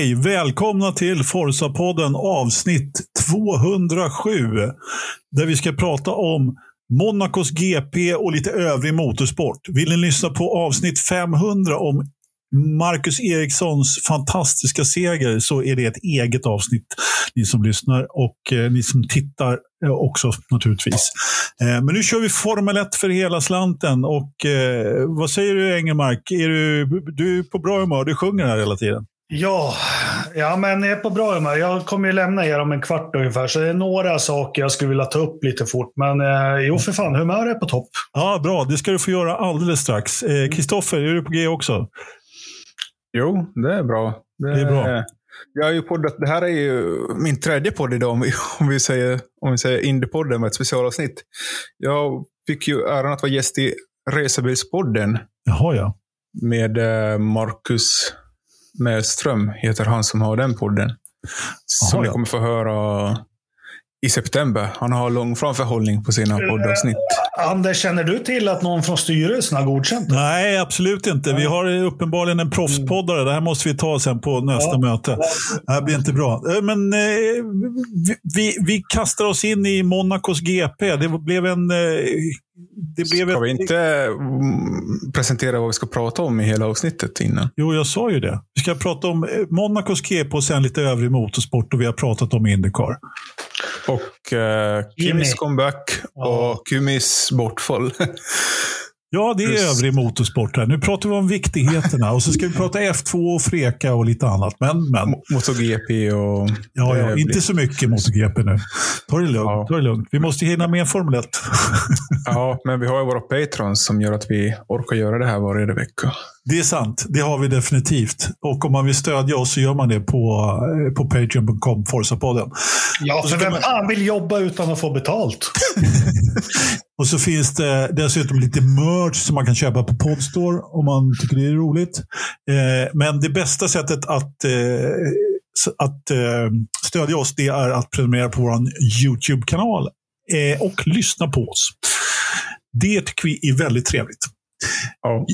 Hej! Välkomna till Forza-podden avsnitt 207. Där vi ska prata om Monacos GP och lite övrig motorsport. Vill ni lyssna på avsnitt 500 om Marcus Erikssons fantastiska seger så är det ett eget avsnitt. Ni som lyssnar och eh, ni som tittar eh, också naturligtvis. Eh, men nu kör vi Formel 1 för hela slanten. Och eh, Vad säger du Engelmark? Är du, du är på bra humör, du sjunger här hela tiden. Ja, ja, men jag är på bra humör. Jag kommer ju lämna er om en kvart ungefär, så det är några saker jag skulle vilja ta upp lite fort. Men eh, jo, för fan, humör är på topp. Ja, Bra, det ska du få göra alldeles strax. Kristoffer, eh, är du på G också? Jo, det är bra. Det, det är bra. Jag har ju poddat, det här är ju min tredje podd idag, om vi, om vi säger, om vi säger Indiepodden med ett specialavsnitt. Jag fick ju äran att vara gäst i Racerbilspodden. Jaha, ja. Med eh, Marcus Mellström heter han som har den podden. Som ni kommer få höra i september. Han har lång framförhållning på sina poddavsnitt. Anders, känner du till att någon från styrelsen har godkänt det? Nej, absolut inte. Vi har uppenbarligen en proffspoddare. Det här måste vi ta sen på nästa ja. möte. Det här blir inte bra. Eh, men eh, vi, vi kastar oss in i Monacos GP. Det blev en... Eh, det blev ska ett... vi inte mm, presentera vad vi ska prata om i hela avsnittet innan? Jo, jag sa ju det. Vi ska prata om Monacos GP och sen lite övrig motorsport och vi har pratat om Indycar. Och uh, Kimis comeback och Kimis bortfall. Ja, det är Plus. övrig motorsport här. Nu pratar vi om viktigheterna och så ska vi prata F2 och Freka och lite annat. Men, men. MotoGP och... Ja, ja inte så mycket MotoGP nu. Ta det lugnt. Ja. Ta det lugnt. Vi måste hinna med Formel 1. ja, men vi har ju våra patrons som gör att vi orkar göra det här varje vecka. Det är sant. Det har vi definitivt. Och om man vill stödja oss så gör man det på, eh, på patreon.com, Forza-podden. Ja, för vem man... vill jobba utan att få betalt? och så finns det dessutom lite merch som man kan köpa på Podstore om man tycker det är roligt. Eh, men det bästa sättet att eh, att eh, stödja oss det är att prenumerera på vår YouTube-kanal eh, och lyssna på oss. Det tycker vi är väldigt trevligt. Ja.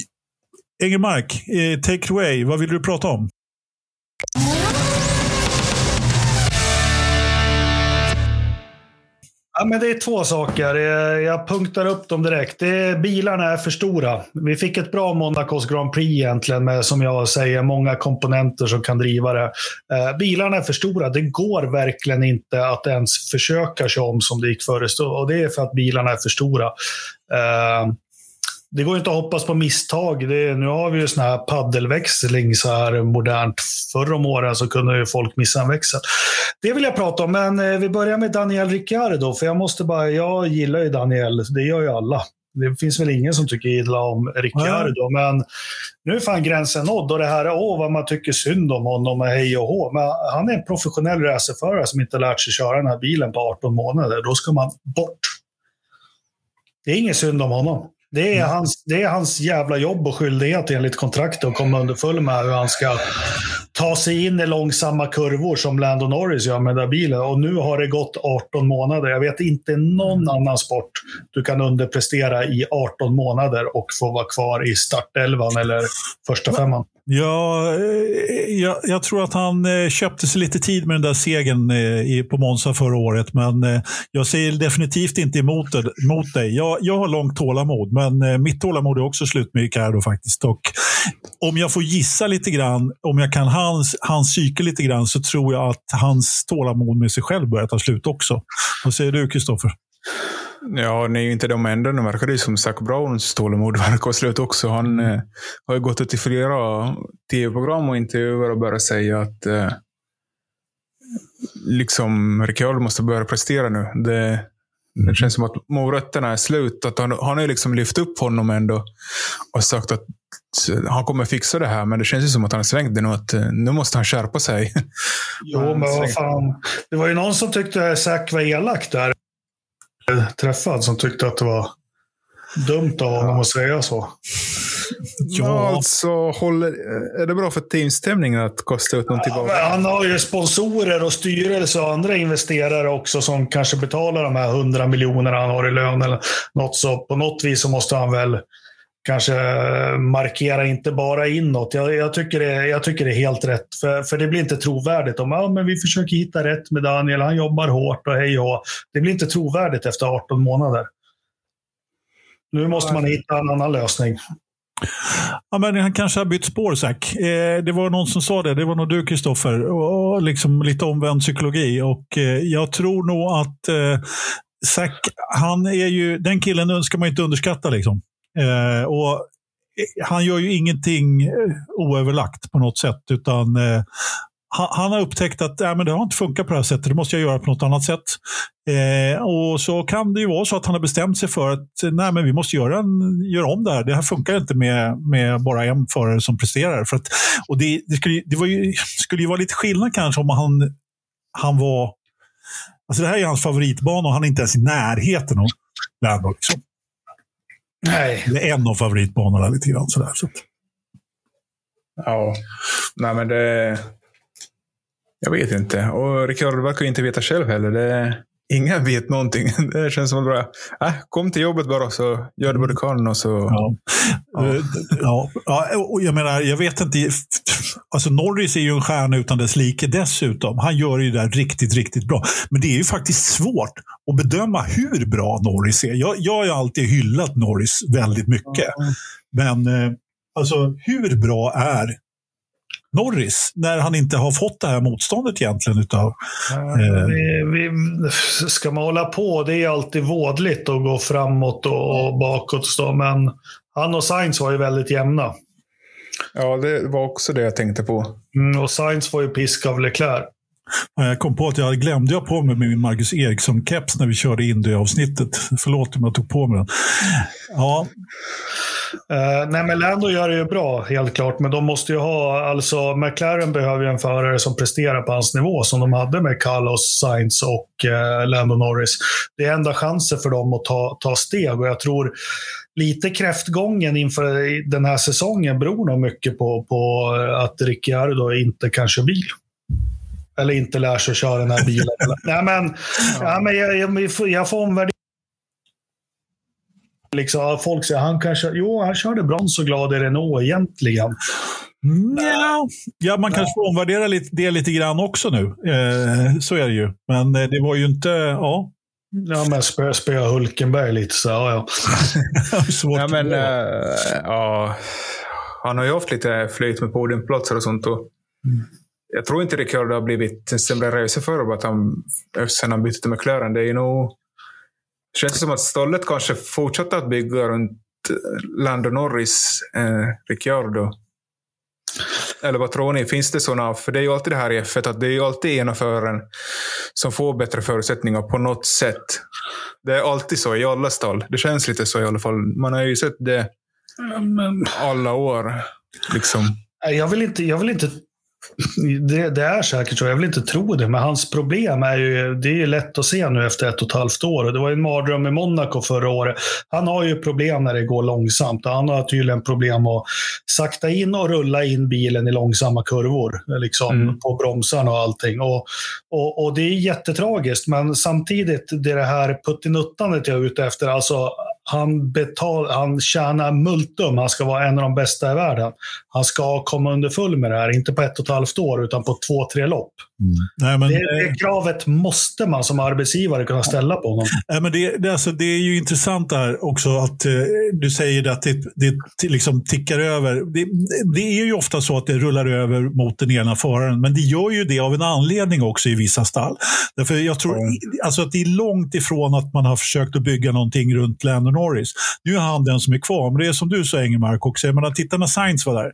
Engelmark, eh, take it away. Vad vill du prata om? Ja, men det är två saker. Eh, jag punktar upp dem direkt. Det, bilarna är för stora. Vi fick ett bra Monacos Grand Prix egentligen med, som jag säger, många komponenter som kan driva det. Eh, bilarna är för stora. Det går verkligen inte att ens försöka köra om som det gick förut. Och det är för att bilarna är för stora. Eh, det går inte att hoppas på misstag. Det, nu har vi ju sån här paddelväxling så här modernt. Förr om åren så kunde ju folk missa en växel. Det vill jag prata om, men eh, vi börjar med Daniel Ricciardo. För jag måste bara, jag gillar ju Daniel, det gör ju alla. Det finns väl ingen som tycker illa om Ricciardo, mm. men nu är fan gränsen nådd och det här, åh vad man tycker synd om honom och hej och hå. Men han är en professionell racerförare som inte lärt sig köra den här bilen på 18 månader. Då ska man bort. Det är inget synd om honom. Det är, mm. hans, det är hans jävla jobb och skyldighet enligt kontraktet att komma underfull med hur han ska ta sig in i långsamma kurvor som Lando Norris gör med den där bilen. Och nu har det gått 18 månader. Jag vet inte någon mm. annan sport du kan underprestera i 18 månader och få vara kvar i startelvan eller första femman. Ja, eh, jag, jag, tror att han eh, köpte sig lite tid med den där segern eh, på Monza förra året. Men jag säger definitivt inte emot, mot dig. Jag, jag har långt tålamod, men mitt tålamod är också slut med Ricardo faktiskt. Och om jag får gissa lite grann, om jag kan hans, hans psyke lite grann, så tror jag att hans tålamod med sig själv börjar ta slut också. Vad säger du, Kristoffer? Ja, ni är ju inte de enda. Nu verkar det som Zac Browns tålamod verkar vara slut också. Han eh, har ju gått ut i flera tv-program och intervjuer och börjat säga att eh, liksom Ricciardo måste börja prestera nu. Det, det känns som att morötterna är slut. Att han, han har ju liksom lyft upp honom ändå och sagt att han kommer fixa det här. Men det känns ju som att han har svängt det nu. Att eh, nu måste han skärpa sig. Jo, men vad fan. Det var ju någon som tyckte Zac var elak där träffad som tyckte att det var dumt av honom att säga så. Ja, alltså, håller, är det bra för teamstämningen att kosta ut någon tillbaka? Ja, han har ju sponsorer och styrelse och andra investerare också som kanske betalar de här hundra miljonerna han har i lön eller något. Så på något vis så måste han väl kanske markera inte bara inåt. Jag, jag, tycker, det, jag tycker det är helt rätt. För, för det blir inte trovärdigt om ja, men vi försöker hitta rätt med Daniel. Han jobbar hårt och hej och Det blir inte trovärdigt efter 18 månader. Nu måste man hitta en annan lösning. Ja, men han kanske har bytt spår, Zack. Eh, det var någon som sa det. Det var nog du, Kristoffer. Liksom lite omvänd psykologi. Och, eh, jag tror nog att eh, Zack, han är ju, den killen ska man inte underskatta. Liksom. Eh, och eh, han gör ju ingenting eh, oöverlagt på något sätt. utan eh, han, har upptäckt att äh, men det har inte funkat på det här sättet, det måste jag göra på något annat sätt. Eh, och så kan det ju vara så att han har bestämt sig för att nej, men vi måste göra, en, göra om det här. Det här funkar inte med, med bara en förare som presterar. För att, och det, det, skulle, det var ju, skulle ju vara lite skillnad kanske om han, han var... Alltså det här är hans favoritbana och han är inte ens i närheten av Lando. Liksom. Nej. Det är en av favoritbanorna lite grann. Sådär, så. Ja, nej men det... Jag vet inte. Och Ricardo verkar inte veta själv heller. Det, ingen vet någonting. Det känns som bara, äh, kom till jobbet bara så gör du vad du kan. Och så, ja. Ja. Eh, ja. ja. och jag menar, jag vet inte. Alltså Norris är ju en stjärna utan dess like dessutom. Han gör ju det där riktigt, riktigt bra. Men det är ju faktiskt svårt att bedöma hur bra Norris är. Jag, jag har ju alltid hyllat Norris väldigt mycket. Mm. Men eh, alltså, hur bra är Norris när han inte har fått det här motståndet egentligen. Utav, eh... vi, vi, ska man hålla på, det är alltid vådligt att gå framåt och, och bakåt. Stå, men han och Sainz var ju väldigt jämna. Ja, det var också det jag tänkte på. Mm, och Sainz får ju pisk av Leclerc. Jag kom på att jag glömde jag på mig min Marcus Eriksson-keps när vi körde in det avsnittet. Förlåt om jag tog på mig den. Ja. Uh, nej, men Lando gör det ju bra, helt klart. Men de måste ju ha, alltså McLaren behöver ju en förare som presterar på hans nivå, som de hade med Carlos Sainz och uh, Lando Norris. Det är enda chansen för dem att ta, ta steg och jag tror lite kräftgången inför den här säsongen beror nog mycket på, på att Ricciardo inte kan köra bil. Eller inte lär sig att köra den här bilen. Nej, men, ja. ja men jag, jag, jag får omvärdera Liksom, folk säger han kanske, jo han körde brons och glad i Renault egentligen. Ja, ja man kanske får omvärdera lite, det lite grann också nu. Eh, så är det ju. Men eh, det var ju inte, ja. Ja, men spöa spö Hulkenberg lite så, ja. ja. ja, men, äh, ja. Han har ju haft lite flöjt med podiumplatser och sånt. Och mm. Jag tror inte Ricardo har blivit en sämre racerförare bara att han, sen han bytte till McLaren. Det är nog känns som att stallet kanske fortsätter att bygga runt eh, Lando Norris, eh, Ricciardo. Eller vad tror ni? Finns det sådana? För det är ju alltid det här i F1 att det är ju alltid ena föraren som får bättre förutsättningar på något sätt. Det är alltid så i alla stall. Det känns lite så i alla fall. Man har ju sett det alla år. Liksom. Jag vill inte, jag vill inte det, det, är säkert så, jag vill inte tro det, men hans problem är ju, det är ju lätt att se nu efter ett och ett halvt år. Och det var en mardröm i Monaco förra året. Han har ju problem när det går långsamt han har tydligen problem att sakta in och rulla in bilen i långsamma kurvor. Liksom, mm. På bromsarna och allting. Och, och, och, det är jättetragiskt, men samtidigt, det, är det här puttinuttandet jag är ute efter, alltså han, betal, han tjänar multum. Han ska vara en av de bästa i världen. Han ska komma under full med det här, inte på ett och ett halvt år, utan på två, tre lopp. Mm. Nej, men, det, det kravet måste man som arbetsgivare kunna ställa på honom. Nej, men det, det, alltså, det är ju intressant där också att eh, du säger att det, det liksom tickar över. Det, det, är ju ofta så att det rullar över mot den ena föraren, men det gör ju det av en anledning också i vissa stall. Därför jag tror mm. alltså att det är långt ifrån att man har försökt att bygga någonting runt Landon Norris. Nu är han den som är kvar, men det är som du sa Engelmark också. Jag menar, titta när Sainz var där.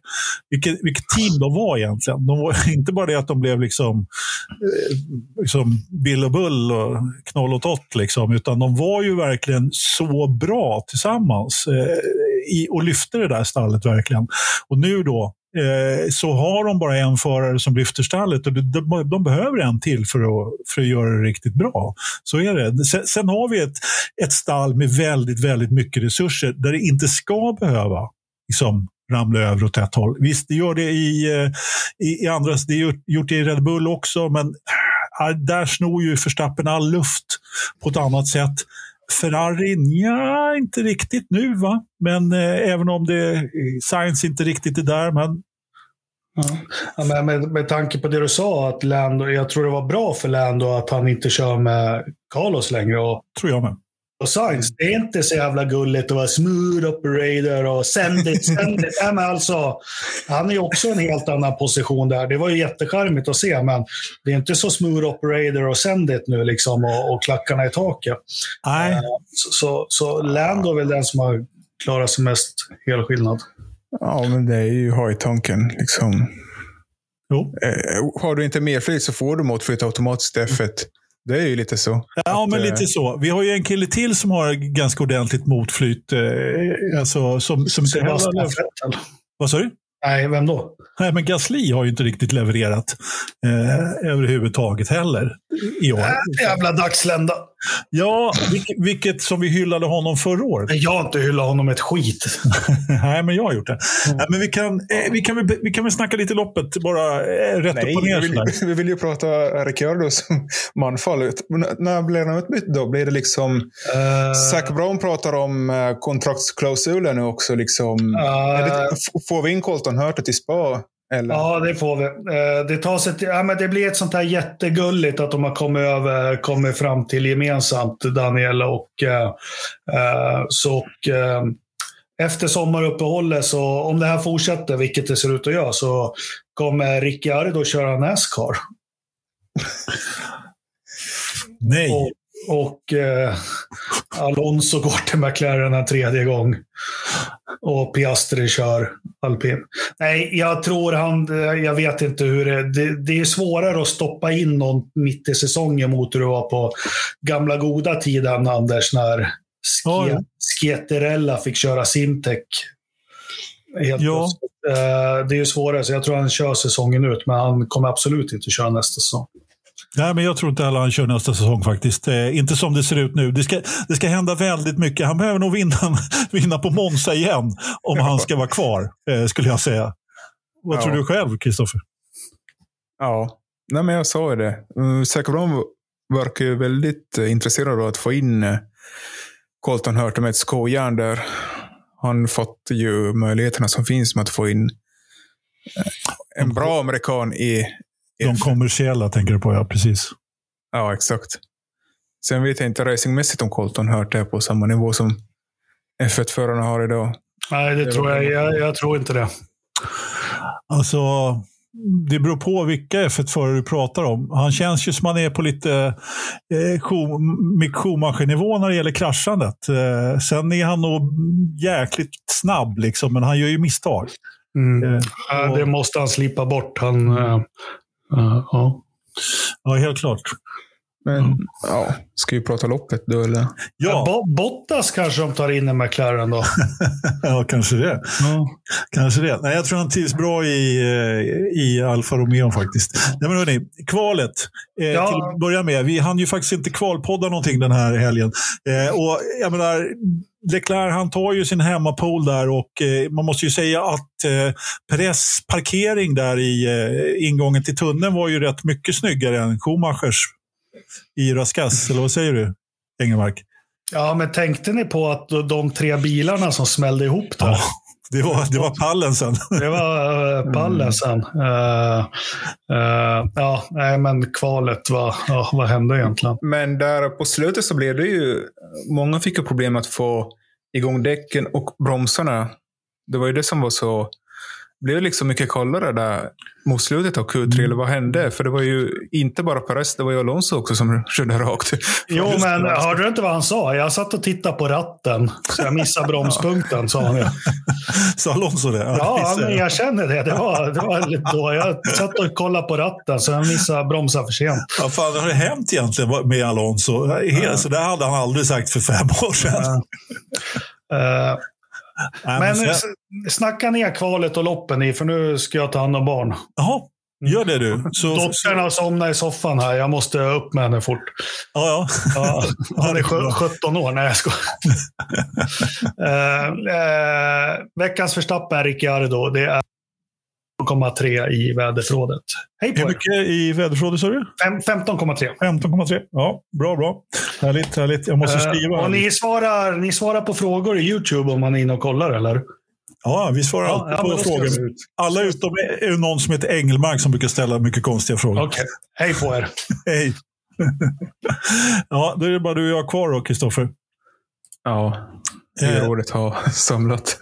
Vilket, vilket team de var egentligen. De var inte bara det att de blev liksom Eh, Eh, liksom Bill och Bull och Knoll och Tott, liksom, utan de var ju verkligen så bra tillsammans eh, i, och lyfte det där stallet verkligen. Och nu då eh, så har de bara en förare som lyfter stallet och de, de, de, behöver en till för att, för att göra det riktigt bra. Så är det. Sen, sen har vi ett, ett stall med väldigt, väldigt mycket resurser där det inte ska behöva liksom, ramla över åt ett håll. Visst, det gör det i, eh, i, i andra, det är gjort i Red Bull också, men där snor ju Verstappen all luft på ett annat sätt. Ferrari, ja, inte riktigt nu va. Men eh, även om det Science inte riktigt är där. Men... Ja. men med, med tanke på det du sa, att Lando, jag tror det var bra för Lando att han inte kör med Carlos längre. Och, tror jag med. Och Science, det är inte så jävla gulligt att vara smooth operator och send it, send it. Nej, men alltså, han är också en helt annan position där. Det var ju jättecharmigt att se, men det är inte så smooth operator och send it nu liksom och, och klackarna i taket. Nej. Så, så, så Lando är väl den som har klarat sig mest helskillnad. Ja, men det är ju hojtanken. Liksom. Jo. Eh, har du inte mer flyt så får du motflyt automatiskt F1. Det är ju lite så. Ja, att, men eh, lite så. Vi har ju en kille till som har ganska ordentligt motflyt. Eh, alltså, som, som inte Vettel. Vad sa du? Nej, vem då? Nej, men Gasly har ju inte riktigt levererat eh, överhuvudtaget heller i år. Äh, jävla dagslända. Ja, vilket, vilket som vi hyllade honom förra året. Men Jag har inte hyllat honom ett skit. Nej, men jag har gjort det. Nej, men vi kan, eh, vi, kan vi kan väl snacka lite loppet, bara eh, rätt Nej, upp och ner. vi vill, vi vill ju prata Ricciardo som manfall. Men När blev han utbytt då? Blir det liksom... Uh, Zac Brown pratar om eh, kontraktsklausulen nu också. Liksom. Är det, får vi in Colton Hurta till spa? Eller? Ja, det får vi. Eh, Det, tar sig till, ja, men det blir ett sånt här jättegulligt att de har kommit, över, kommit fram till gemensamt, Daniel och eh, eh, så. Och, eh, efter sommaruppehållet, så om det här fortsätter, vilket det ser ut att göra, så kommer Ricciardo köra Nascar. Nej. Och, och eh, Alonso går till McLaren en tredje gång. Och Piastri kör alpin. Nej, jag tror han... eh, Jag vet inte hur det... Det, det är svårare att stoppa in någon mitt i säsongen mot hur det var på gamla goda tiden, Anders, när Ske- ja. Skieterella fick köra Simtech. Helt Ja. plötsligt. Eh, Det är ju svårare, så jag tror han kör säsongen ut, men han kommer absolut inte köra nästa säsong. Nej, men jag tror inte heller han kör nästa säsong faktiskt. Eh, inte som det ser ut nu. Det ska, det ska hända väldigt mycket. Han behöver nog vinna, vinna på Monza igen om han ska vara kvar, eh, skulle jag säga. Vad Ja. tror du själv, Kristoffer? Ja, Nej, men jag sa ju det. Zac Brown verkar ju väldigt eh, intresserad av att få in uh, Colton Hurta med ett skojärn där. Han fått ju möjligheterna som finns med att få in eh, en bra amerikan i... De kommersiella tänker du på, ja. Precis. Ja, exakt. Sen vet jag inte racingmässigt om Colton Hurta är på samma nivå som F1-förarna har idag. Nej, det Det tror jag, jag. Jag tror inte det. Alltså, det beror på vilka F1-förare du pratar om. Han känns ju som han är på lite eh, Mick Schumacher-nivå när det gäller kraschandet. Eh, sen är han nog jäkligt snabb, liksom, men han gör ju misstag. Mm. Eh, och- Det måste han slippa bort. Han, eh, ja. ja, helt klart. Men Mm. ja, ska vi prata loppet då eller? Ja, Bo- Bottas kanske de tar in i McLaren då. ja kanske det. Kanske det. Nej, jag tror han trivs bra i, eh, i Alfa Romeo faktiskt. Nej, men hörni, kvalet. Eh, Ja. Till att börja med. Vi hann ju faktiskt inte kvalpodda någonting den här helgen. Eh, och jag menar, Leclerc han tar ju sin hemmapol där och eh, man måste ju säga att eh, Perez parkering där i eh, ingången till tunneln var ju rätt mycket snyggare än Schumachers i Raskas. Eller vad säger du, Engelmark? Ja, men tänkte ni på att de tre bilarna som smällde ihop där? Ja, det var, det var pallen sen. Det var uh, pallen sen. Eh, eh, ja, nej, men kvalet, vad, ja, vad hände egentligen? Men där på slutet så blev det ju... Många fick ju problem att få igång däcken och bromsarna. Det var ju det som var så... Det blev liksom mycket kallare där mot slutet av Q3. Eller vad hände? För det var ju inte bara Perez, det var ju Alonso också som körde rakt. Jo, men det. hörde du inte vad han sa? Jag satt och tittade på ratten, så jag missade bromspunkten, sa han. ju. Sa Alonso det? Ja, det men jag. känner det. Det var, det var lite då. Jag satt och kollade på ratten, så jag missade bromsa för sent. Vad fan har det hänt egentligen med Alonso? Så det hade han aldrig sagt för fem år sedan. Eh, Nej, men sen- s- snacka ner kvalet och loppen i, för nu ska jag ta hand om barn. Jaha, gör det du. Så, Dottern har somnat i soffan här. Jag måste upp med henne fort. ja, ja. Ja, han är sju- 17 år. Nej, jag skojar. uh, uh, veckans Verstappen, Ricciardo. Det är 15,3 i väderförrådet. Hej på Hur er! mycket i väderförrådet sa du? Fem- 15,3. 15,3. Ja, bra, bra. Härligt, härligt. Jag måste skriva. Eh, och ni svarar, ni svarar på frågor i YouTube om man är inne och kollar, eller? Ja, vi svarar Ja, alltid ja, på frågor. ut. Alla utom är någon som heter Engelmark som brukar ställa mycket konstiga frågor. Okej. Hej på er! Hej! ja, då är det bara du och jag kvar då, Kristoffer. Ja, det Eh. roligt att ha samlat.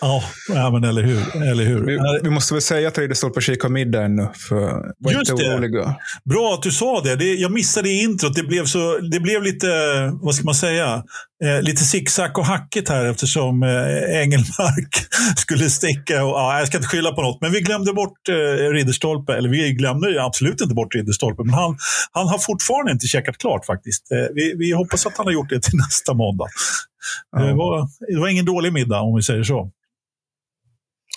Ja, ja, men eller hur. Eller hur? Vi, vi måste väl säga att Ridderstolpe kikar middag ännu. För var Just inte det. oroliga. Bra att du sa det. det. Jag missade introt. Det blev, så, det blev lite, vad ska man säga, eh, lite zigzag och hackigt här eftersom eh, Engelmark skulle sticka. Och, ja, jag ska inte skylla på något, men vi glömde bort eh, Ridderstolpe. Eller vi glömde absolut inte bort Ridderstolpe, men han, han har fortfarande inte checkat klart faktiskt. Eh, vi, vi hoppas att han har gjort det till nästa måndag. Ja. Det, var, det var ingen dålig middag om vi säger så.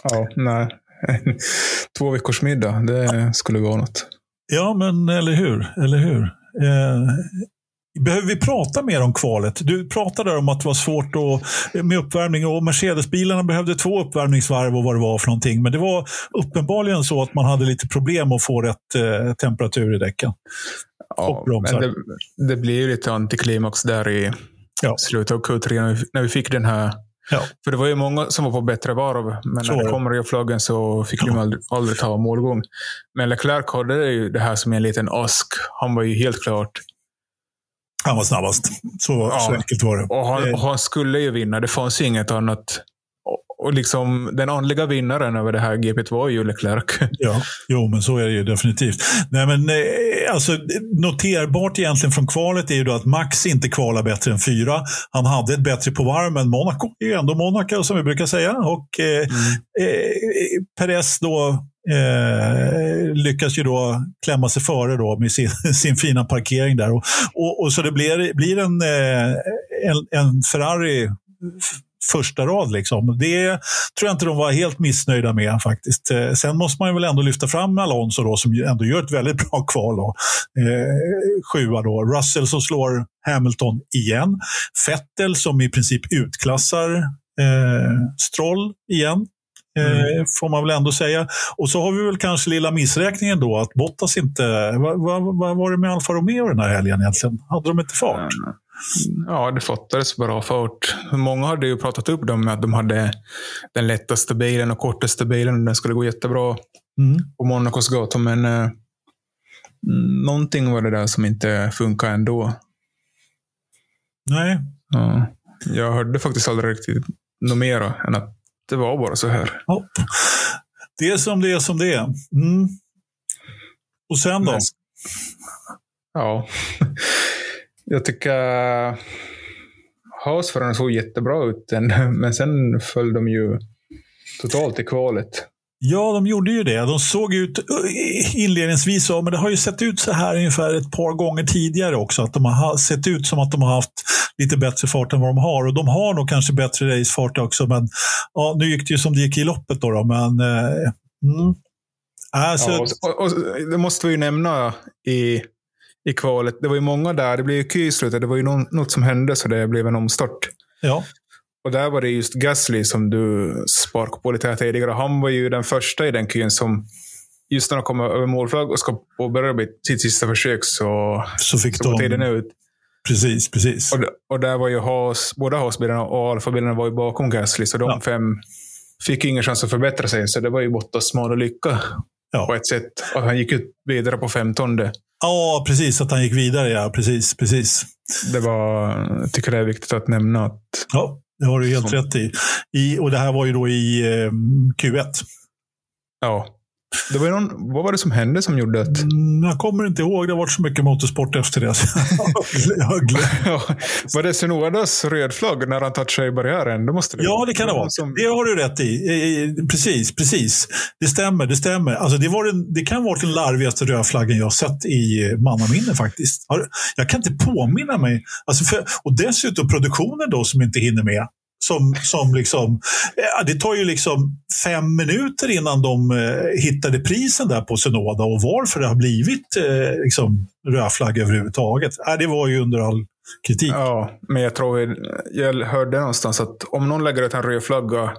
Ja, nej. Två veckors middag, det skulle vara något. Ja, men eller hur? Eller hur? Eh, behöver vi prata mer om kvalet? Du pratade om att det var svårt att, med uppvärmning och Mercedesbilarna behövde två uppvärmningsvarv och vad det var för någonting. Men det var uppenbarligen så att man hade lite problem att få rätt eh, temperatur i däcken. Ja, Och men det, det blir ju lite antiklimax där i Ja. slutet av Q3 när vi, när vi fick den här. Ja. För det var ju många som var på bättre varv, men Så när det det. kom rödflaggen så fick de aldrig, aldrig ta målgång. Men Leclerc hade ju det här som en liten ask. Han var ju helt klart. Han var snabbast. Så, Ja. så enkelt var det. Och han, Eh, och han skulle ju vinna. Det fanns ju inget annat. Och, liksom, den andliga vinnaren över det här GP var ju Leclerc. Ja, jo, men så är det ju definitivt. Nej, men, eh, alltså, noterbart egentligen från kvalet är ju då att Max inte kvalar bättre än fyra. Han hade ett bättre på varv, men Monaco är ju ändå Monaco som vi brukar säga. Och eh, eh, Perez då eh, lyckas ju då klämma sig före då med sin, sin fina parkering där. Och, och, och så det blir, blir en, eh, en, en Ferrari första rad. Liksom. Det tror jag inte de var helt missnöjda med faktiskt. Eh, sen måste man ju väl ändå lyfta fram Alonso då, som ändå gör ett väldigt bra kval. Då. Eh, sjua då. Russell som slår Hamilton igen. Vettel som i princip utklassar eh, Stroll igen. Eh, får man väl ändå säga. Och så har vi väl kanske lilla missräkningen då att Bottas inte... Vad vad- vad var det med Alfa Romeo den här helgen egentligen? Hade de inte fart? Ja, det fattades bra fart. Många hade ju pratat upp dem med att de hade den lättaste bilen och kortaste bilen. och Den skulle gå jättebra Mm. på Monacos gator, men eh, mm, någonting var det där som inte funkar ändå. Nej, Ja. Jag hörde faktiskt aldrig riktigt något mera än att det var bara så här. Ja. Det är som det är som det är. Mm. Och sen då? Men- Ja. Jag tycker Haas såg jättebra ut, men sen föll de ju totalt i kvalet. Ja, de gjorde ju det. De såg ut inledningsvis men det har ju sett ut så här ungefär ett par gånger tidigare också. Att de har ha- sett ut som att de har haft lite bättre fart än vad de har. Och de har nog kanske bättre racefart också, men ja, nu gick det ju som det gick i loppet då. då men, eh, mm. alltså, Ja, och, och, och, det måste vi ju nämna i, i kvalet. Det var ju många där. Det blev ju kö i slutet. Det var ju någon, något som hände så det blev en omstart. ja. Och där var det just Gasly som du sparkade på lite här tidigare. Han var ju den första i den kön som just när de kommer över målflagg och ska påbörja sitt sista försök så, så fick så går tiden de... ut. Precis, precis. Och, och där var ju Haas, båda Haas-bilarna och Alfa-bilarna var ju bakom Gasly. Så de Ja. fem fick ingen chans att förbättra sig. Så det var ju Bottas smal och lycka Ja. på ett sätt. Och han gick ut vidare på femtonde. Ja, precis. Att han gick vidare, ja. Precis, precis. Det var, jag tycker det är viktigt att nämna att Ja, det har du helt Som- rätt i. I. Och det här var ju då i eh, Q1. Ja. Det var någon, vad var det som hände som gjorde att... Mm, jag kommer inte ihåg. Det har varit så mycket motorsport efter det. Ja, var det Sunodas rödflagg när han touchade i barriären? Det måste det Ja, det kan det vara. Som, Det har du rätt i. Precis, precis. Det stämmer. Det stämmer. Alltså, det, var den, det kan vara den larvigaste rödflaggen jag har sett i mannaminne faktiskt. Jag kan inte påminna mig. Alltså för, och dessutom produktionen då som inte hinner med. Som, som liksom, ja, det tar ju liksom fem minuter innan de eh, hittade prisen där på Synoda och varför det har blivit eh, liksom, rödflagg överhuvudtaget. Ja, det var ju under all kritik. ja, men jag tror jag hörde någonstans att om någon lägger ut en röd flagga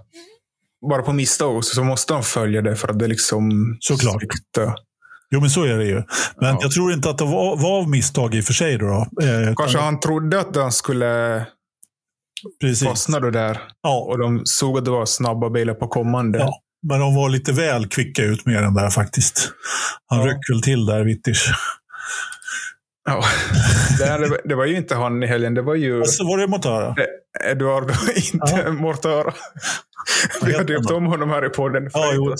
bara på misstag så måste de följa det för att det liksom... Såklart. Sviktar. Jo, men så är det ju. Men Ja. jag tror inte att det var, var av misstag i och för sig. Då, då. Eh, Kanske han trodde att den skulle precis. fastna då där. Ja, Och de såg att det var snabba bilar på kommande. Ja. men de var lite väl kvicka ut med den där faktiskt. Han Ja. röck väl till där, Witters. Ja. Det, här, det var ju inte han i helgen. Det var ju Alltså, var det Motara? Eduardo, inte Mortara. Vi har döpt om honom här i podden. Ja, jo.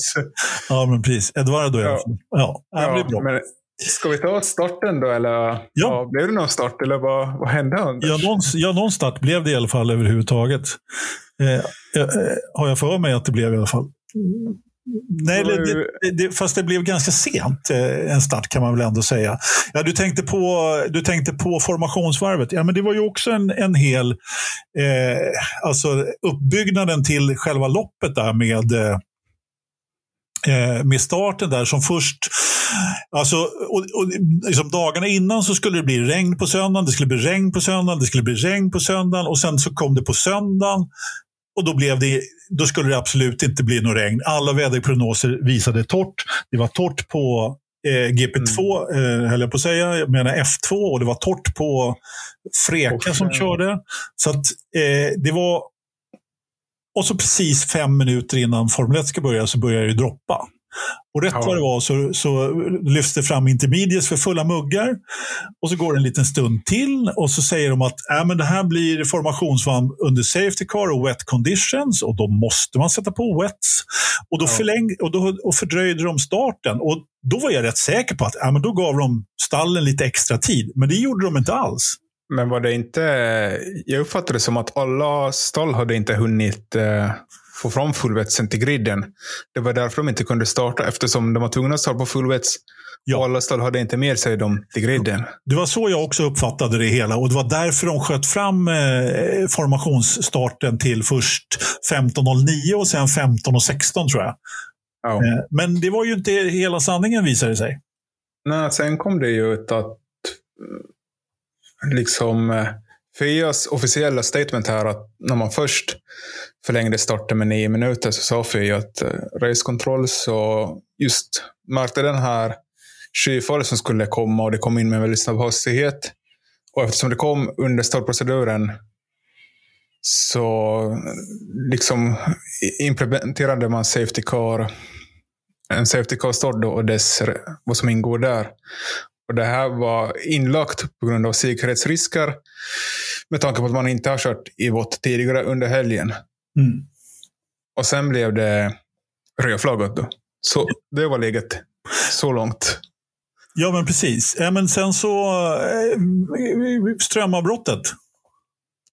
Ja, men precis. Eduardo i alla Ja. fall. Ja, ja, det blir bra. men ska vi ta starten då? Eller? Ja. blev det någon start eller vad, vad hände? Anders? Ja någon, ja, någon start blev det i alla fall överhuvudtaget. Eh, eh, har jag för mig att det blev i alla fall. Nej, Det det, det, fast det blev ganska sent eh, en start kan man väl ändå säga. Ja, du, tänkte på, du tänkte på formationsvarvet. Ja, men det var ju också en, en hel... Eh, alltså uppbyggnaden till själva loppet där med eh, eh, med starten där som först, alltså, och, och, liksom dagarna innan så skulle det bli regn på söndagen, det skulle bli regn på söndagen, det skulle bli regn på söndagen och sen så kom det på söndagen och då, blev det, då skulle det absolut inte bli något regn. Alla väderprognoser visade torrt. Det var torrt på eh, GP2, eh, höll jag på att säga, jag menar F2 och det var torrt på Freka Och, som eh, körde. Så att eh, det var och så precis fem minuter innan Formel 1 ska börja så börjar det droppa. Och rätt Ja. vad det var så, så lyfts det fram intermediates för fulla muggar. Och så går det en liten stund till och så säger de att äh, men det här blir formationsvarv under safety car och wet conditions och då måste man sätta på wets. Och då, Ja. förläng, och då och fördröjde de starten. Och då var jag rätt säker på att äh, men då gav de stallen lite extra tid. Men det gjorde de inte alls. Men var det inte... Jag uppfattade det som att alla stall hade inte hunnit eh, få fram fullvetsen till griden. Det var därför de inte kunde starta, eftersom de var tvungna att starta på fullvets. Ja. Och alla stall hade inte med sig dem till griden. Det var så jag också uppfattade det hela och det var därför de sköt fram eh, formationsstarten till först 15.09 och sen 15.16 tror jag. Ja. Eh, men det var ju inte hela sanningen visade det sig. Nej, sen kom det ju ut att eh, liksom eh, Fias officiella statement här att när man först förlängde starten med nio minuter så sa Fia att eh, race control så just märkte den här skyfallet som skulle komma och det kom in med en väldigt snabb hastighet. Och eftersom det kom under startproceduren så eh, liksom implementerade man safety car en safety car start då och dess, vad som ingår där. Och det här var inlagt på grund av säkerhetsrisker med tanke på att man inte har kört i vått tidigare under helgen. Mm. Och sen blev det rödflaggat då. Så det var läget så långt. Ja, men precis. Ja, men sen så eh, strömavbrottet.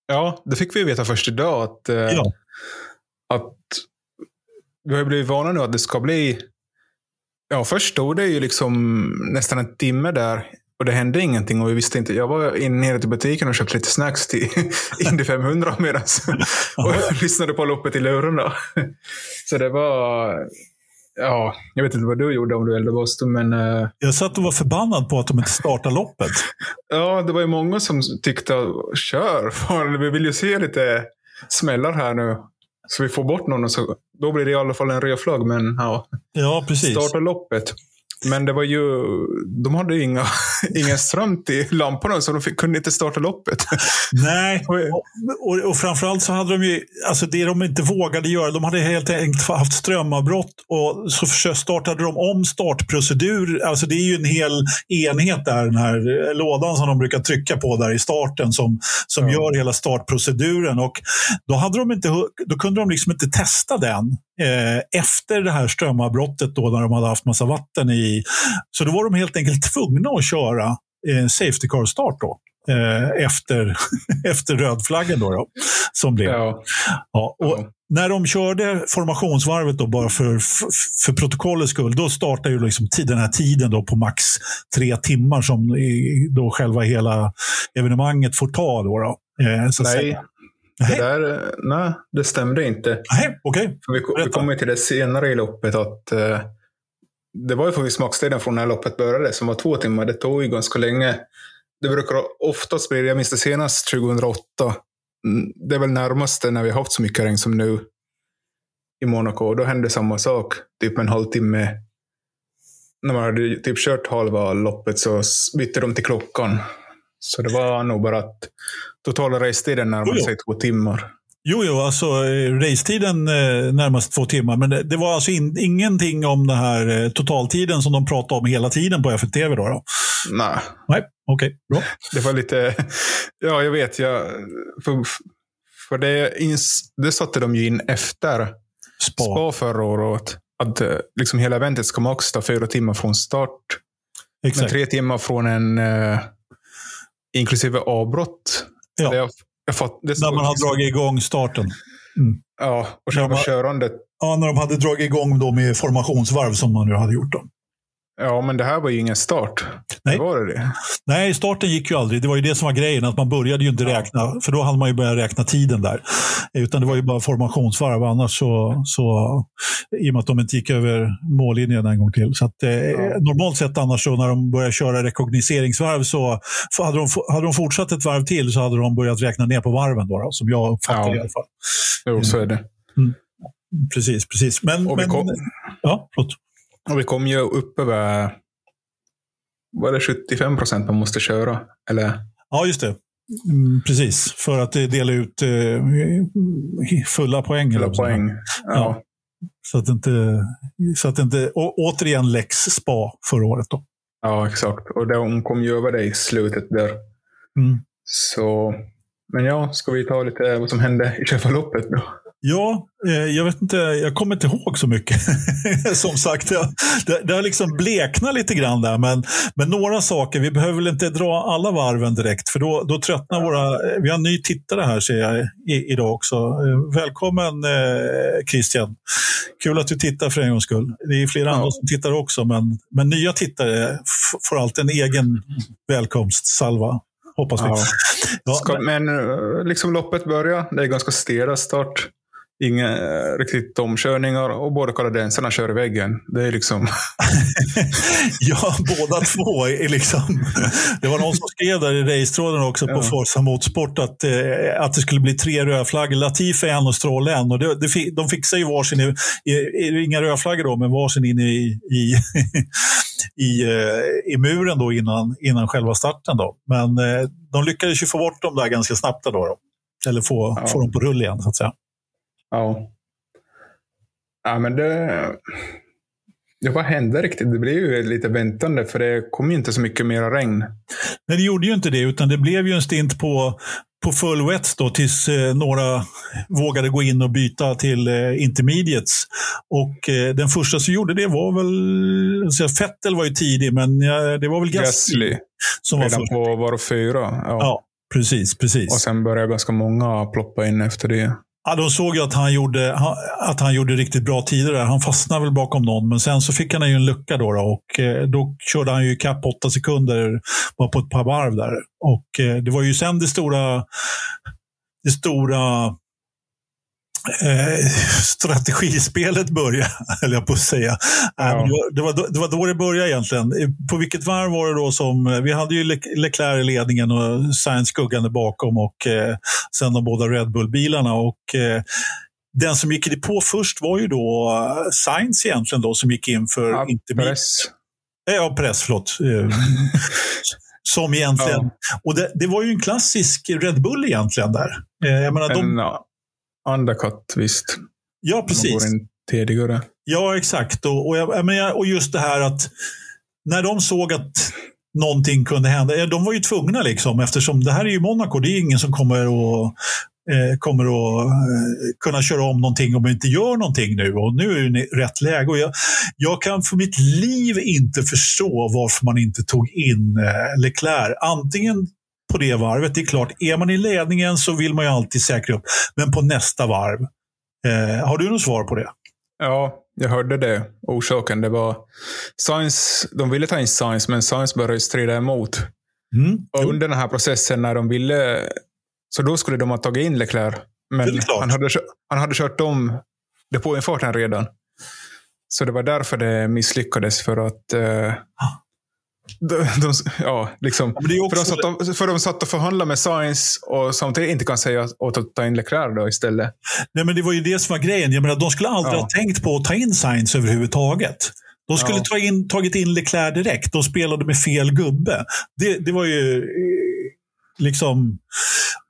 Ja, det fick vi veta först idag. Att, eh, Ja. att vi har blivit vana nu att det ska bli... Ja, först stod det ju liksom nästan en timme där och det hände ingenting och vi visste inte. Jag var nere till butiken och köpte lite snacks till Indy 500 medan och lyssnade på loppet i lurarna. Så det var... Ja, jag vet inte vad du gjorde om du eldade Boston, men eh, Jag satt och var förbannad på att de inte startade loppet. ja, det var ju många som tyckte kör, fan, vi vill ju se lite smällar här nu. Så vi får bort någon och så, då blir det i alla fall en röd flagg. Men ja, Ja, precis. starta loppet. Men det var ju, de hade ju inga, ingen ström till lamporna så de fick, kunde inte starta loppet. Nej, och, och, och framförallt så hade de ju, alltså det de inte vågade göra, de hade helt enkelt haft strömavbrott och så startade de om startprocedur. Alltså det är ju en hel enhet där, den här lådan som de brukar trycka på där i starten som, som Ja. gör hela startproceduren. Och då, hade de inte, då kunde de liksom inte testa den eh, efter det här strömavbrottet då när de hade haft massa vatten i. Så då var de helt enkelt tvungna att köra eh, safety car-start då. Eh, efter, efter rödflaggen då, då som blev. Ja, Ja, och ja. När de körde formationsvarvet, då, bara för, för, för protokollets skull, då startar ju liksom den här tiden då på max tre timmar som då själva hela evenemanget får ta. Då, då. Eh, så att Nej, det där, eh, nej, det stämde inte. nej, okej. För vi, vi kommer till det senare i loppet att eh, det var ju faktiskt maxtiden från när loppet började som var två timmar. Det tog ju ganska länge. Det brukar oftast bli, jag minns det senast 2008. Mm, Det är väl närmaste när vi har haft så mycket regn som nu. i Monaco. Då hände samma sak, typ en halvtimme. När man hade typ kört halva loppet så bytte de till klockan. Så det var nog bara att totala restiden närmade sig två timmar. Jo, jo, alltså eh, racetiden eh, närmast två timmar. Men det, det var alltså in, ingenting om den här eh, totaltiden som de pratade om hela tiden på FTV då? då? Nej. Nej, okej. Okay, bra. Det var lite... Ja, jag vet. Jag, för, för det, ins, det satte de ju in efter Spa, Spa förra året. Att liksom hela eventet ska max ta fyra timmar från start. Exakt. Men tre timmar från en... Uh, inklusive avbrott. Ja. Jag, jag fatt, det när man har dragit igång starten. Mm. Ja, och själva körandet. Ja, när de hade dragit igång då med formationsvarv som man nu hade gjort. Då. Ja, men det här var ju ingen start. Nej. Var det det? Nej, starten gick ju aldrig. Det var ju det som var grejen, att man började ju inte räkna, för då hade man ju börjat räkna tiden där. Utan det var ju bara formationsvarv, annars så, så i och med att de inte gick över mållinjen en gång till. Så att, eh, ja. Normalt sett annars så när de började köra rekognoseringsvarv så hade de, hade de fortsatt ett varv till så hade de börjat räkna ner på varven, då, då som jag uppfattar ja. i alla fall. Jo, så är det. Mm. Precis, precis. Men, men kom... ja, förlåt. Och vi kom ju upp över, var det 75 procent man måste köra? Eller? Ja, just det. Mm, precis, för att dela ut eh, fulla poäng. Fulla poäng, ja. ja. Så att inte, så att inte å, återigen lex spa förra året. Då. Ja, exakt. Och de kom ju över det i slutet där. Mm. Så, men ja, ska vi ta lite vad som hände i själva loppet då? Ja, eh, jag vet inte, jag kommer inte ihåg så mycket. som sagt, det, det har liksom bleknat lite grann där. Men, men några saker, vi behöver väl inte dra alla varven direkt. För då, då tröttnar våra... Vi har en ny tittare här ser jag i, idag också. Eh, välkommen eh, Christian. Kul att du tittar för en gångs skull. Det är flera ja. andra som tittar också. Men, men nya tittare får alltid en egen välkomstsalva. Hoppas vi. Ja, Ska, men liksom loppet börjar. Det är ganska stela start. Inga eh, riktigt omkörningar och båda kanadensarna kör i väggen. Det är liksom... ja, båda två är liksom... Det var någon som skrev där i racetråden också på ja. Forza Motorsport att, eh, att det skulle bli tre rödflaggor. Latifi en och Stroll en. Och det, det, de fixar ju varsin, i, i, inga rödflaggor då, men varsin in i, i, i, eh, i muren då innan, innan själva starten. Då. Men eh, de lyckades ju få bort dem där ganska snabbt. Då, då. Eller få, ja. få dem på rull igen, så att säga. Ja. Ja, men det... Ja, vad hände riktigt? Det blev ju lite väntande för det kom ju inte så mycket mera regn. Nej, det gjorde ju inte det, utan det blev ju en stint på, på full wets då, tills eh, några vågade gå in och byta till eh, intermediates. Och eh, den första som gjorde det var väl, alltså, Fettel var ju tidig, men ja, det var väl Gasly, som Redan var först. på var fyra. Ja. ja, precis, precis. Och sen började ganska många ploppa in efter det. Ja, de såg ju att han gjorde, att han gjorde riktigt bra tider där. Han fastnade väl bakom någon, men sen så fick han ju en lucka då, då och eh, då körde han ju kapp åtta sekunder bara på ett par varv där. Och eh, det var ju sen det stora, det stora eh, strategispelet började, höll jag på att säga. Ja. Det, var, det var då det började egentligen. På vilket varv var det då som... Vi hade ju Leclerc i ledningen och Sainz skuggande bakom och eh, sen de båda Red Bull-bilarna. Och, eh, den som gick på först var ju då eh, Sainz egentligen då, som gick in för ja, inte press. Eh, ja, press, förlåt. Eh, som egentligen... Ja. Och det, det, var ju en klassisk Red Bull egentligen där. Jag menar, en, de, undercut, visst. Ja, precis. tidigare. Ja, exakt. Och, och, jag, och just det här att när de såg att någonting kunde hända. De var ju tvungna liksom eftersom det här är ju Monaco. Det är ingen som kommer att eh, kommer att eh, kunna köra om någonting om vi inte gör någonting nu. Och nu är det rätt läge. Och jag, jag kan för mitt liv inte förstå varför man inte tog in eh, Leclerc. Antingen på det varvet. Det är klart, är man i ledningen så vill man ju alltid säkra upp. Men på nästa varv. Eh, har du något svar på det? Ja, jag hörde det. Orsaken det var Science, de ville ta in Science, men Science började strida emot. Mm. Och under den här processen när de ville, så då skulle de ha tagit in Leclerc. Men han hade, han hade kört om depåinfarten redan. Så det var därför det misslyckades. För att eh, de, de, ja, liksom, också- för, de satt, och- för de satt och förhandlade med Science och samtidigt inte kan säga åt att ta in Leclerc då istället. Nej, men det var ju det som var grejen. Jag menar, de skulle aldrig Ja. ha tänkt på att ta in Sainz överhuvudtaget. De skulle Ja. ta in, tagit in Leclerc direkt. De spelade med fel gubbe. Det, det var ju liksom...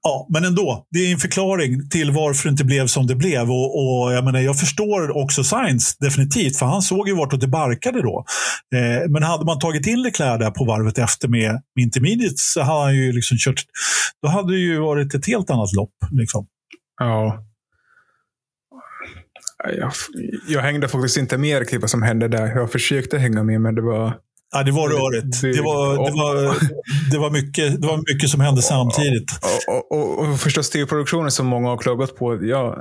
Ja, men ändå. Det är en förklaring till varför det inte blev som det blev. Och, och jag, menar, jag förstår också Sainz definitivt, för han såg ju vartåt det barkade då. Eh, men hade man tagit in Leclerc där på varvet efter med, med intermediates så hade han ju liksom kört... Då hade det ju varit ett helt annat lopp. Liksom. Ja. Jag, jag hängde faktiskt inte med i vad som hände där. Jag försökte hänga med, men det var... Ja, det var rörigt. Det var, det var, det var, mycket, det var mycket som hände samtidigt. Och, och, och förstås TV-produktionen som många har klagat på. Ja,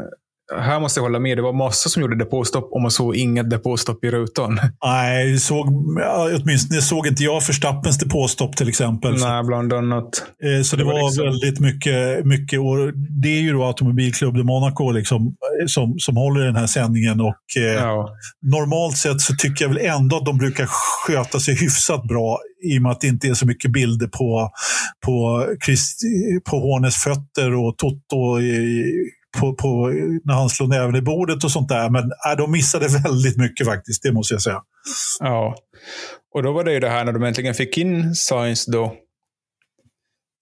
här måste jag hålla med. Det var massor som gjorde depåstopp och man såg inget depåstopp i rutan. Nej, såg, åtminstone såg inte jag Förstappens depåstopp till exempel. Så, Nej, bland annat. eh, så det, var liksom- väldigt mycket. mycket och det är ju då Automobilklubb de Monaco liksom, eh, som, som håller den här sändningen. Och, eh, Ja. Normalt sett så tycker jag väl ändå att de brukar sköta sig hyfsat bra i och med att det inte är så mycket bilder på, på, Christ, på Hornes fötter och Toto i, på, på, när han slår näven i bordet och sånt där. Men äh, de missade väldigt mycket faktiskt, det måste jag säga. ja. Och då var det ju det här när de äntligen fick in Science då.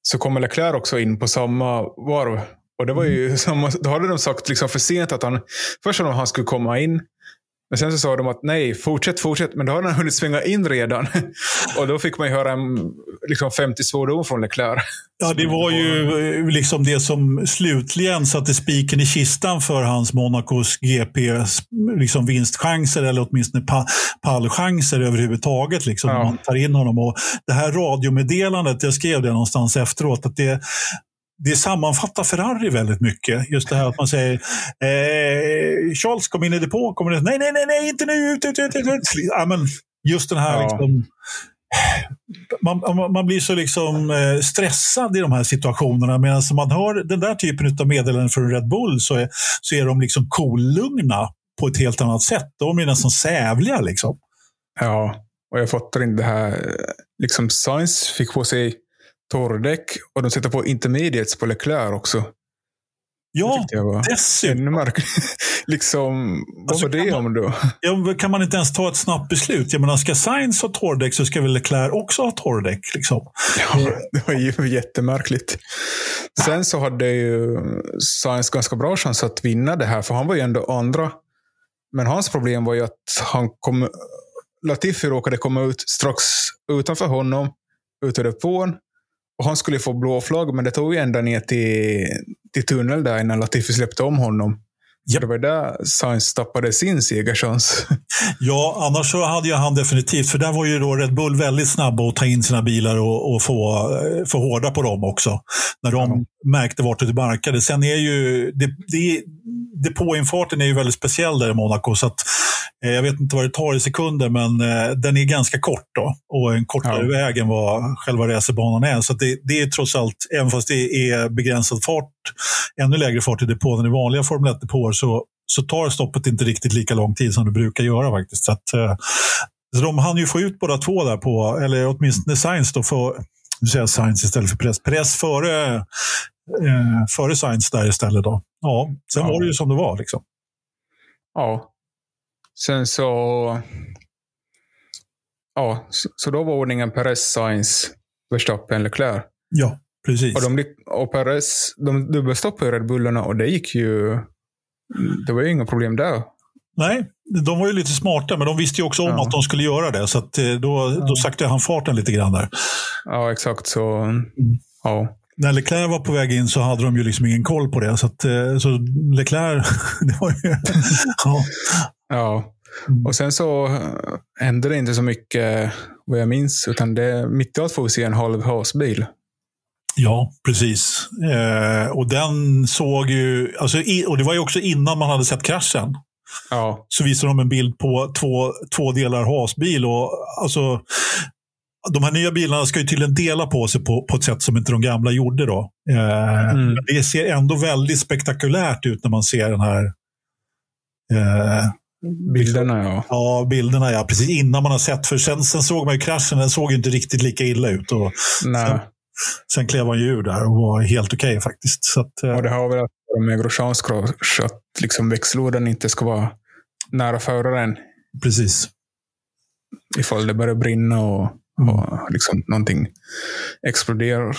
Så kommer Leclerc också in på samma varv. Och det var ju samma, då hade de sagt liksom för sent att han, först att han skulle komma in. Men sen så sa de att nej, fortsätt, fortsätt. Men då hade han hunnit svänga in redan. Och då fick man ju höra en liksom 50 svordom från Leclerc. Ja, det var ju eh, liksom det som slutligen satte spiken i kistan för hans Monacos GP liksom vinstchanser eller åtminstone pa pallchanser överhuvudtaget. Liksom, Ja. man tar in honom. Och det här radiomeddelandet, jag skrev det någonstans efteråt, att det, det sammanfattar Ferrari väldigt mycket. Just det här att man säger eh, Charles kom in i depå, kommer det, nej, nej, nej, nej, inte nu, ut, ut, ut, ut. Ja, men just den här Ja. liksom, man, man- blir så liksom eh, stressad i de här situationerna. Medan man hör den där typen av meddelanden från Red Bull så är, så är de liksom cool-lugna på ett helt annat sätt. De är nästan sävliga. Liksom. Ja, och jag fattar inte det här. Liksom Science fick på sig torrdäck och de sätter på intermediates på Leclerc också. Ja, dessutom. ännu märkligt. liksom, vad Alltså, var det kan om då? Ja, kan man inte ens ta ett snabbt beslut? Jag menar, ska Sainz ha torrdäck så ska väl Leclerc också ha torrdäck. Liksom. Ja, det var ju jättemärkligt. Sen så hade ju Science ganska bra chans att vinna det här, för han var ju ändå andra. Men hans problem var ju att han kom, Latifi råkade komma ut strax utanför honom, ut ur depån. Och han skulle få blå flagg, men det tog ju ända ner till, till tunnel där innan Latifi släppte om honom. Så det var där Science tappade sin segerchans. Ja, annars så hade ju han definitivt, för där var ju då Red Bull väldigt snabba att ta in sina bilar och, och få, eh, få hårda på dem också. När de märkte vart det barkade. Sen är ju det, det, depåinfarten är ju väldigt speciell där i Monaco. Så att, jag vet inte vad det tar i sekunder, men eh, den är ganska kort då. Och en kortare Ja. väg än vad själva racerbanan är. Så det, det är trots allt, även fast det är begränsad fart, ännu lägre fart i depån än i vanliga Formel 1-depåer, så, så tar stoppet inte riktigt lika lång tid som det brukar göra faktiskt. Så att, eh, så de hann ju få ut båda två där på, eller åtminstone Sainz då, för, nu säger jag Sainz istället för press. Press före, eh, före Sainz där istället. Då. Ja, sen Ja. var det ju som det var. Liksom. Ja. Sen så... Ja, så, då var ordningen Perez, Sainz, Verstappen, Leclerc. Ja, precis. Och, de, och Perez, de dubbelstoppade Red Bullarna och det gick ju... Det var ju inga problem där. Nej, de var ju lite smarta, men de visste ju också om Ja. att de skulle göra det. Så eh, då, då saktade han farten lite grann där. Ja, exakt. Så... Ja. När Leclerc var på väg in så hade de ju liksom ingen koll på det. Så, att, eh, så Leclerc, det var ju... ja. Ja. Mm. Och sen så eh, hände det inte så mycket vad jag minns, utan det, mitt i allt får vi se en halv hasbil. Ja, precis. Eh, och den såg ju, alltså, i, och det var ju också innan man hade sett kraschen. Ja, Så visade de en bild på två, två delar hasbil. Och, alltså, de här nya bilarna ska ju tydligen dela på sig på, på ett sätt som inte de gamla gjorde. Då. Eh, Mm. Det ser ändå väldigt spektakulärt ut när man ser den här eh, Bilderna ja. Ja, bilderna ja. Precis innan man har sett. För sen, sen såg man ju kraschen. Den såg ju inte riktigt lika illa ut. Och Nej. sen, sen klev han ju ur där och var helt okej okay, faktiskt. Så att, eh, Och det har väl att göra med Grosjeans krasch, att liksom växellådan inte ska vara nära föraren precis. ifall det börjar brinna och, Mm. och liksom någonting exploderar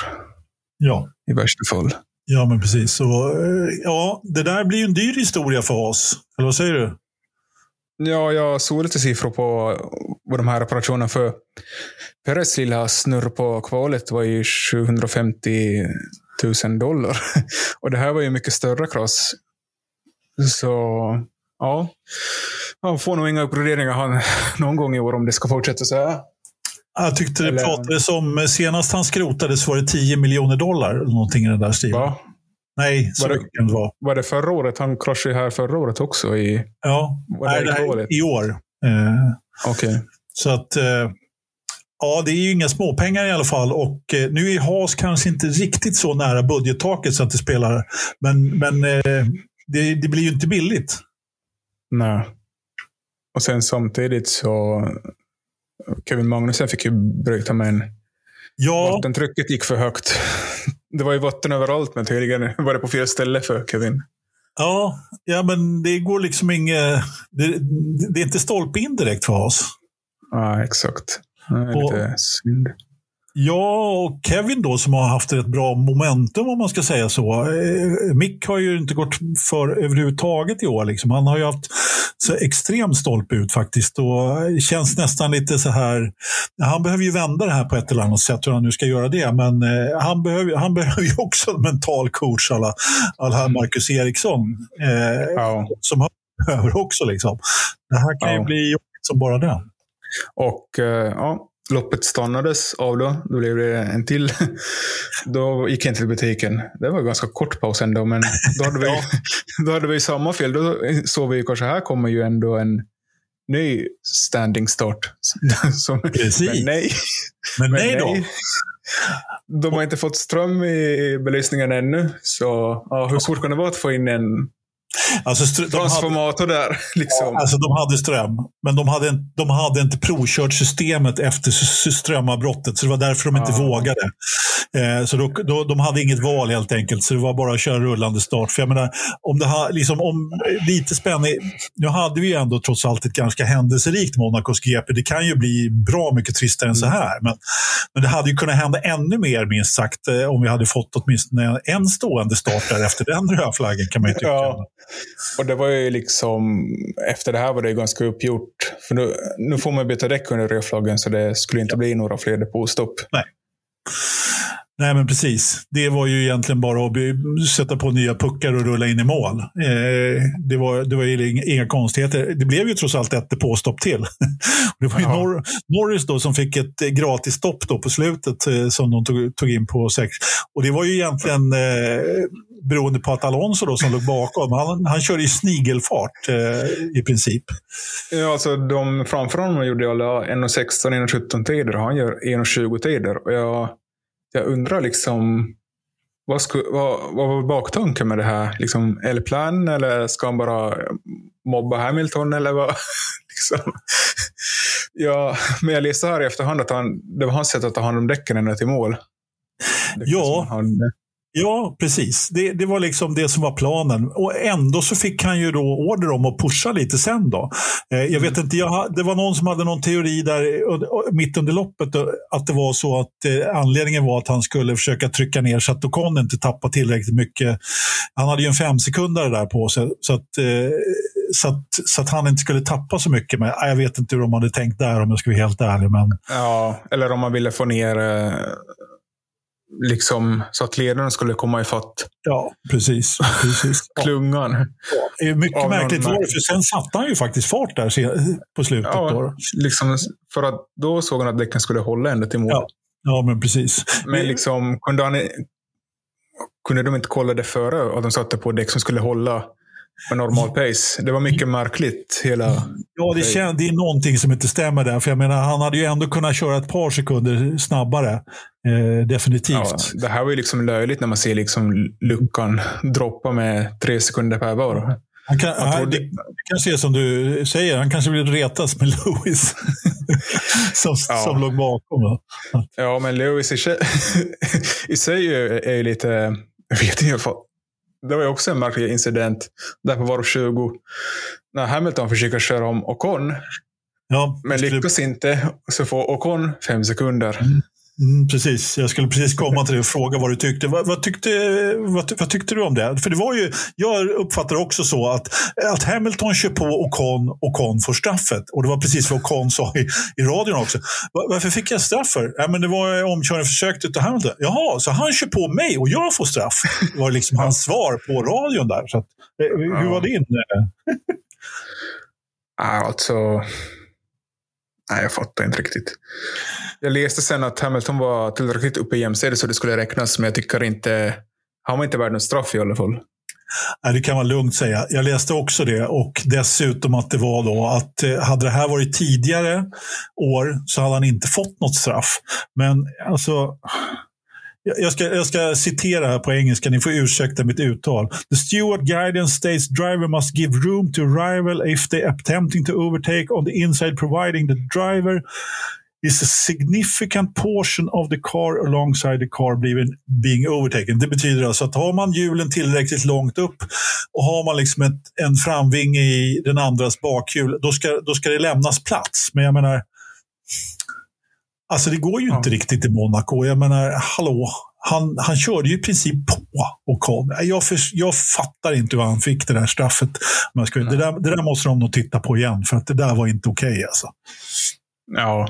Ja. i värsta fall. Ja, men precis. Och, eh, ja, det där blir ju en dyr historia för oss. Eller vad säger du? Ja, jag såg lite siffror på vad de här reparationerna för Perez lilla snurr på kvalet var ju 750 000 dollar. Och det här var ju mycket större kross. Så ja, han får nog inga uppgraderingar han, någon gång i år om det ska fortsätta så här. Jag tyckte det Eller- pratades om, eh, senast han skrotades var det 10 miljoner dollar. Någonting i den där stilen. Va? Nej, så Var det- kan det vara. Var det förra året? Han kraschade här förra året också. I... Ja, Var det Nej, det här, kvalet? i år. Eh, Okej. Så att, eh, ja, det är ju inga småpengar i alla fall. Och eh, nu är Haas kanske inte riktigt så nära budgettaket så att det spelar. Men, men eh, det, det blir ju inte billigt. Nej. Och sen samtidigt så Kevin Magnussen fick ju bryta med en Ja, Vattentrycket gick för högt. Det var ju vatten överallt, men tydligen var det på fel ställe för Kevin. ja, ja, men det går liksom inget... Det, det är inte stolpe in direkt för Haas. Ja, exakt. Det är Och- lite synd. Ja, och Kevin då som har haft ett bra momentum om man ska säga så. Eh, Mick har ju inte gått för överhuvudtaget i år. Liksom. Han har ju haft så extremt stolpe ut faktiskt. Och känns nästan lite så här. Han behöver ju vända det här på ett eller annat sätt hur han nu ska göra det. Men eh, han, behöver, han behöver ju också en mental coach alla, alla Marcus Eriksson. Eh, Ja. Som han behöver också. Liksom. Det här kan ju Ja. bli jobbigt som bara det. Och eh, ja, loppet stannades av då. Då blev det en till. Då gick jag inte till butiken. Det var en ganska kort paus ändå, men då hade vi, då hade vi samma fel. Då såg vi kanske här kommer ju ändå en ny standing start. Som, Precis. men nej. Men, Men nej då. De har inte fått ström i belysningen ännu. Så ja, hur svårt kan det vara att få in en Alltså, de hade, transformator där? Liksom. Alltså de hade ström, men de hade, en- de hade inte provkört systemet efter strömavbrottet. Så det var därför de inte Ah. vågade. Eh, så då, då, de hade inget val helt enkelt. Så det var bara att köra rullande start. För jag menar, om det har, liksom, om, lite spänning. Nu hade vi ju ändå trots allt ett ganska händelserikt Monacos GP. Det kan ju bli bra mycket tristare än så här. Men, men det hade ju kunnat hända ännu mer minst sagt. Eh, om vi hade fått åtminstone en stående start där efter den röda flaggen kan man ju tycka. Ja. Och det var ju liksom, efter det här var det ganska uppgjort. För nu, nu får man byta däck under rödflaggen så det skulle inte bli några fler depåstopp. Nej, men precis. Det var ju egentligen bara att sätta på nya puckar och rulla in i mål. Eh, det, var, det var ju inga, konstigheter. Det blev ju trots allt ett depåstopp till. det var ju. Nor- Norris då som fick ett eh, gratis stopp då på slutet eh, som de tog, tog in på sex. Och det var ju egentligen eh, beroende på att Alonso då som låg bakom, han, han körde i snigelfart eh, i princip. Ja, alltså de framför honom gjorde alla 1.16, 1.17 tider och han gör 1.20 tider. Och jag, jag undrar liksom, vad, sku, vad, vad var baktanken med det här? Liksom, det plan eller ska han bara mobba Hamilton eller vad? liksom. ja, men jag läste här i efterhand att han, det var hans sätt att ta hand om däcken ända till mål. Ja. Han, Ja, precis. Det, det var liksom det som var planen. Och ändå så fick han ju då order om att pusha lite sen då. Eh, jag vet inte, jag, det var någon som hade någon teori där mitt under loppet att det var så att eh, anledningen var att han skulle försöka trycka ner så att Ocon inte tappade tillräckligt mycket. Han hade ju en femsekundare där på sig så att, eh, så, att, så att han inte skulle tappa så mycket. Men jag vet inte hur de hade tänkt där om jag ska vara helt ärlig. Men, ja, eller om man ville få ner liksom så att ledaren skulle komma ifatt ja, precis. precis. Ja. klungan. Det är mycket Av någon märkligt var det, märk- för sen satte han ju faktiskt fart där på slutet. Ja, då. liksom, för att då såg han att däcken skulle hålla ända till mål. Ja. ja, men precis. Men liksom, kunde, han, kunde de inte kolla det före? Att de satte på däck som skulle hålla med normal pace? Det var mycket märkligt. Hela... Ja, det, kän, det är någonting som inte stämmer där. För jag menar, han hade ju ändå kunnat köra ett par sekunder snabbare. Eh, definitivt. Ja, det här var ju liksom löjligt när man ser liksom luckan droppa med tre sekunder per var. Han kan, han, trodde... det, det kanske är som du säger, han kanske vill retas med Lewis. som, ja. som låg bakom. Då. Ja, men Lewis i i sig är ju lite... Jag vet inte, det var ju också en märklig incident där på varv 20. När Hamilton försöker köra om Ocon. Ja, men lyckas inte, så får Ocon fem sekunder. Mm. Mm, precis, jag skulle precis komma till det och fråga vad du tyckte. Vad, vad, tyckte vad, vad, tyckte du om det? För det var ju, jag uppfattar också så att, att Hamilton kör på Ocon, Ocon får straffet. Och det var precis vad Ocon sa i, i radion också. Var, varför fick jag straff för? Ja, men det var omkörningsförsök av Hamilton. Jaha, så han kör på mig och jag får straff? Det var liksom hans svar på radion där. Så att, eh, hur var din? alltså, nej, jag fattar inte riktigt. Jag läste sen att Hamilton var tillräckligt uppe i jämställdhet så det skulle räknas, men jag tycker inte... Han var inte värd någon straff i alla fall. Nej, det kan man lugnt säga. Jag läste också det och dessutom att det var då att eh, hade det här varit tidigare år så hade han inte fått något straff. Men alltså, jag ska, jag ska citera här på engelska, ni får ursäkta mitt uttal. The steward guidance states driver must give room to rival if they attempting to overtake on the inside providing the driver is a significant portion of the car alongside the car being, overtaken. Det betyder alltså att har man hjulen tillräckligt långt upp och har man liksom ett, en framvinge i den andras bakhjul, då ska, då ska det lämnas plats. Men jag menar, alltså det går ju inte riktigt i Monaco. Jag menar, hallå, han, han körde ju i princip på och kom. Jag, för, jag fattar inte hur han fick det där straffet. Men jag ska, det, där, det där måste de nog titta på igen, för att det där var inte okej. Okay, alltså. Ja,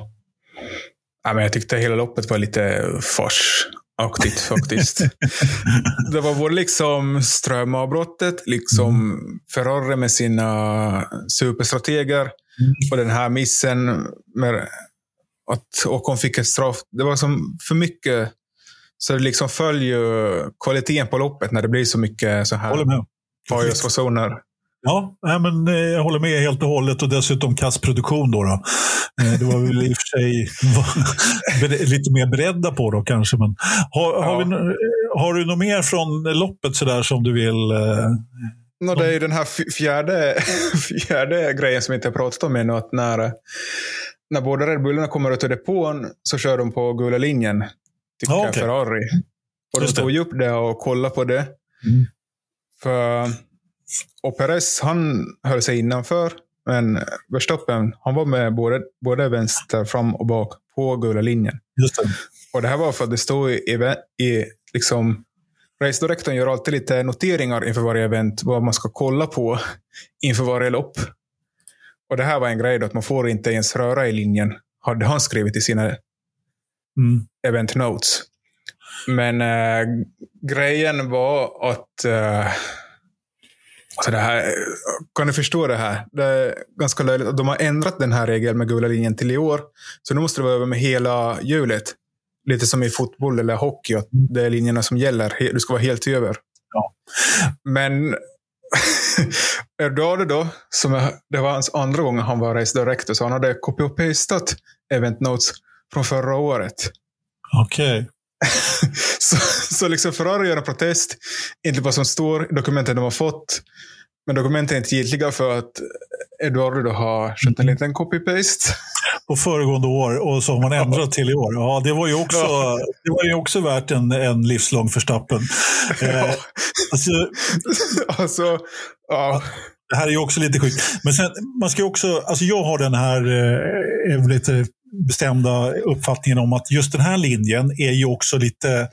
Ja, men jag tyckte hela loppet var lite farsaktigt faktiskt. det var både liksom strömavbrottet, liksom mm. Ferrari med sina superstrateger mm. och den här missen med att Ocon fick ett straff. Det var som för mycket. Så det liksom följer kvaliteten på loppet när det blir så mycket så här pajatsfasoner. Ja, nej, men, eh, jag håller med helt och hållet och dessutom kassproduktion. Då, då. Eh, det var väl i och för sig lite mer beredda på då kanske. Men har, ja. har, vi, har du något mer från loppet sådär som du vill? Eh, no, det är den här fjärde, fjärde grejen som vi inte har pratat om ännu. Att när, när båda Red Bullarna kommer ut ur depån så kör de på gula linjen. Tycker ja, okay. Ferrari. Och de tog ju upp det och kollade på det. Mm. För och Perez, han höll sig innanför. Men Verstappen, han var med både, både vänster, fram och bak på gula linjen. Det. Och det här var för att det stod i, i liksom, Race Directorn gör alltid lite noteringar inför varje event, vad man ska kolla på inför varje lopp. Och det här var en grej då, att man får inte ens röra i linjen, hade han skrivit i sina mm. event notes. Men äh, grejen var att äh, Alltså det här, kan ni förstå det här? Det är ganska löjligt. De har ändrat den här regeln med gula linjen till i år. Så nu måste det vara över med hela hjulet. Lite som i fotboll eller hockey, att det är linjerna som gäller. Du ska vara helt över. Ja. Men Eduardo då, som är, det var hans andra gång han var race director, så han hade copy och pastat event notes från förra året. Okej. Okay. så, så liksom Ferrari gör en protest, inte vad som står i dokumenten de har fått. Men dokumenten är inte giltiga för att Eduardo har kört en mm. liten copy-paste. På föregående år och så har man ändrat till i år. Ja, det var ju också, ja. det var ju också värt en, en livslång förstappen. Eh, alltså, alltså, ja. Det här är ju också lite sjukt. Men sen, man ska också, alltså jag har den här eh, lite bestämda uppfattningen om att just den här linjen är ju också lite,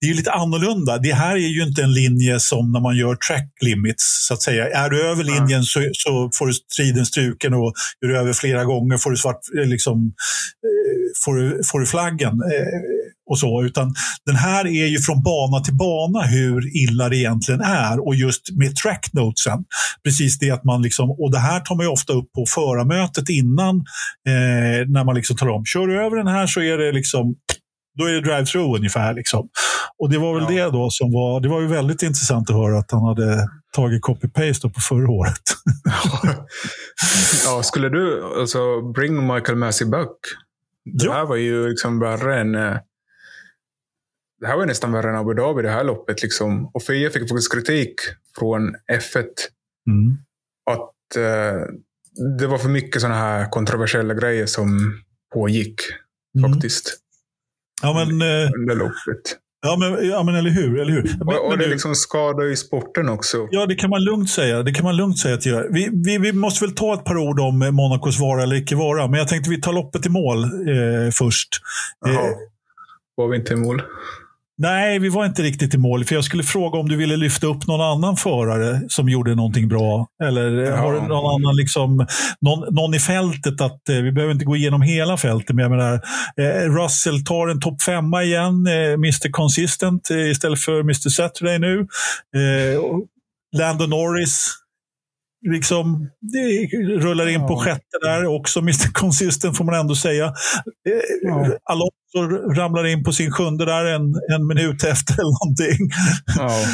det är lite annorlunda. Det här är ju inte en linje som när man gör track limits, så att säga. Är du över linjen mm. så, så, får du striden struken och är du över flera gånger får du svart, liksom, eh, får du, får du flaggen. Och så, utan den här är ju från bana till bana hur illa det egentligen är och just med tracknotesen. Precis det att man liksom, och det här tar man ju ofta upp på förarmötet innan eh, när man liksom talar om, kör du över den här så är det liksom då är det drive-through ungefär. Liksom. Och det var väl ja. det då som var, det var ju väldigt intressant att höra att han hade tagit copy-paste på förra året. ja, skulle du, alltså bring Michael Massey back. Det ja. här var ju liksom värre än eh, det här var nästan värre än Abu Dhabi, det här loppet. Liksom. Och FIA fick faktiskt kritik från F1. Mm. att eh, det var för mycket sådana här kontroversiella grejer som pågick Mm. faktiskt Ja, men, eh, under loppet. ja, men, ja, men eller hur? Eller hur? Men, Och, och det du- liksom skadar ju sporten också. Ja, det kan man lugnt säga. Det kan man lugnt säga gör. Vi, vi, vi måste väl ta ett par ord om eh, Monacos vara eller icke vara. Men jag tänkte vi tar loppet i mål eh, först. Jaha. Eh, Var vi inte i mål? Nej, vi var inte riktigt i mål. För jag skulle fråga om du ville lyfta upp någon annan förare som gjorde någonting bra. Eller eh, Ja. har du någon annan, liksom, någon, någon i fältet? att eh, Vi behöver inte gå igenom hela fältet. Men jag menar, eh, Russell tar en topp femma igen. Eh, Mr Consistent eh, istället för Mr Saturday nu. Eh, Lando Norris liksom, det rullar in på Ja. sjätte där. Också Mr Consistent får man ändå säga. Eh, Ja. Alonso ramlar in på sin sjunde där en, en minut efter eller någonting. Ja.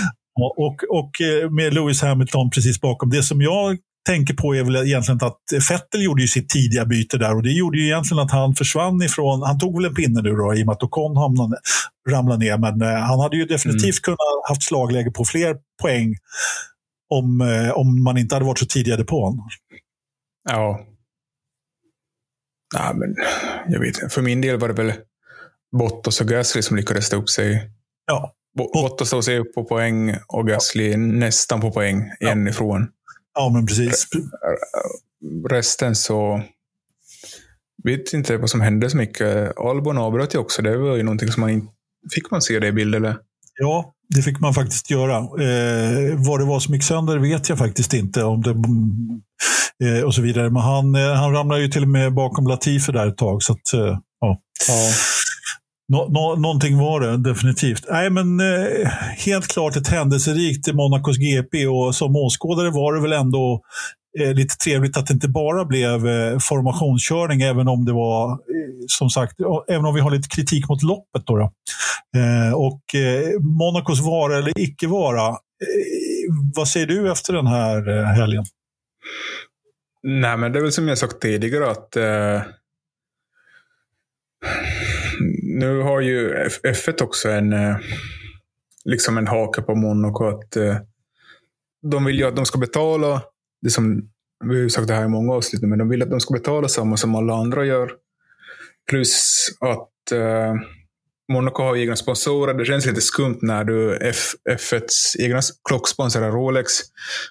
Och, och eh, med Lewis Hamilton precis bakom. Det som jag tänker på är väl egentligen att Vettel gjorde ju sitt tidiga byte där och det gjorde ju egentligen att han försvann ifrån, han tog väl en pinne nu då i och med att Ocon hamnade, ramlade ner, men eh, han hade ju definitivt kunnat haft slagläge på fler poäng om, eh, om man inte hade varit så tidiga depån. Ja. Nej, men jag vet. För min del var det väl Bottas och Gasly som lyckades ta upp sig. Ja, Bo- Bottas tog sig upp på poäng och Gasly nästan på poäng, en ifrån. ja men precis. Resten så vet inte vad som hände så mycket. Albon avbröt ju också. Det var ju någonting som man inte... Fick man se det i bild eller? Ja, det fick man faktiskt göra. Eh, vad det var som gick sönder vet jag faktiskt inte. om det eh, och så vidare. Men han, eh, han ramlade ju till och med bakom Latifi där ett tag. Så att, eh, ja. Nå, nå, någonting var det definitivt. Nej, men eh, helt klart ett händelserikt Monacos GP och som åskådare var det väl ändå eh, lite trevligt att det inte bara blev eh, formationskörning, även om det var, eh, som sagt, även om vi har lite kritik mot loppet. Då, då. Eh, och eh, Monacos vara eller icke vara. Eh, vad säger du efter den här eh, helgen? Nej, men det är väl som jag sagt tidigare att eh, nu har ju F1 också en, eh, liksom en hake på Monaco att eh, de vill ju att de ska betala, det som, vi har sagt det här i många avsnitt, men de vill att de ska betala samma som alla andra gör. Plus att eh, Monaco har egna sponsorer. Det känns lite skumt när du F, F1s egna klocksponsor är Rolex.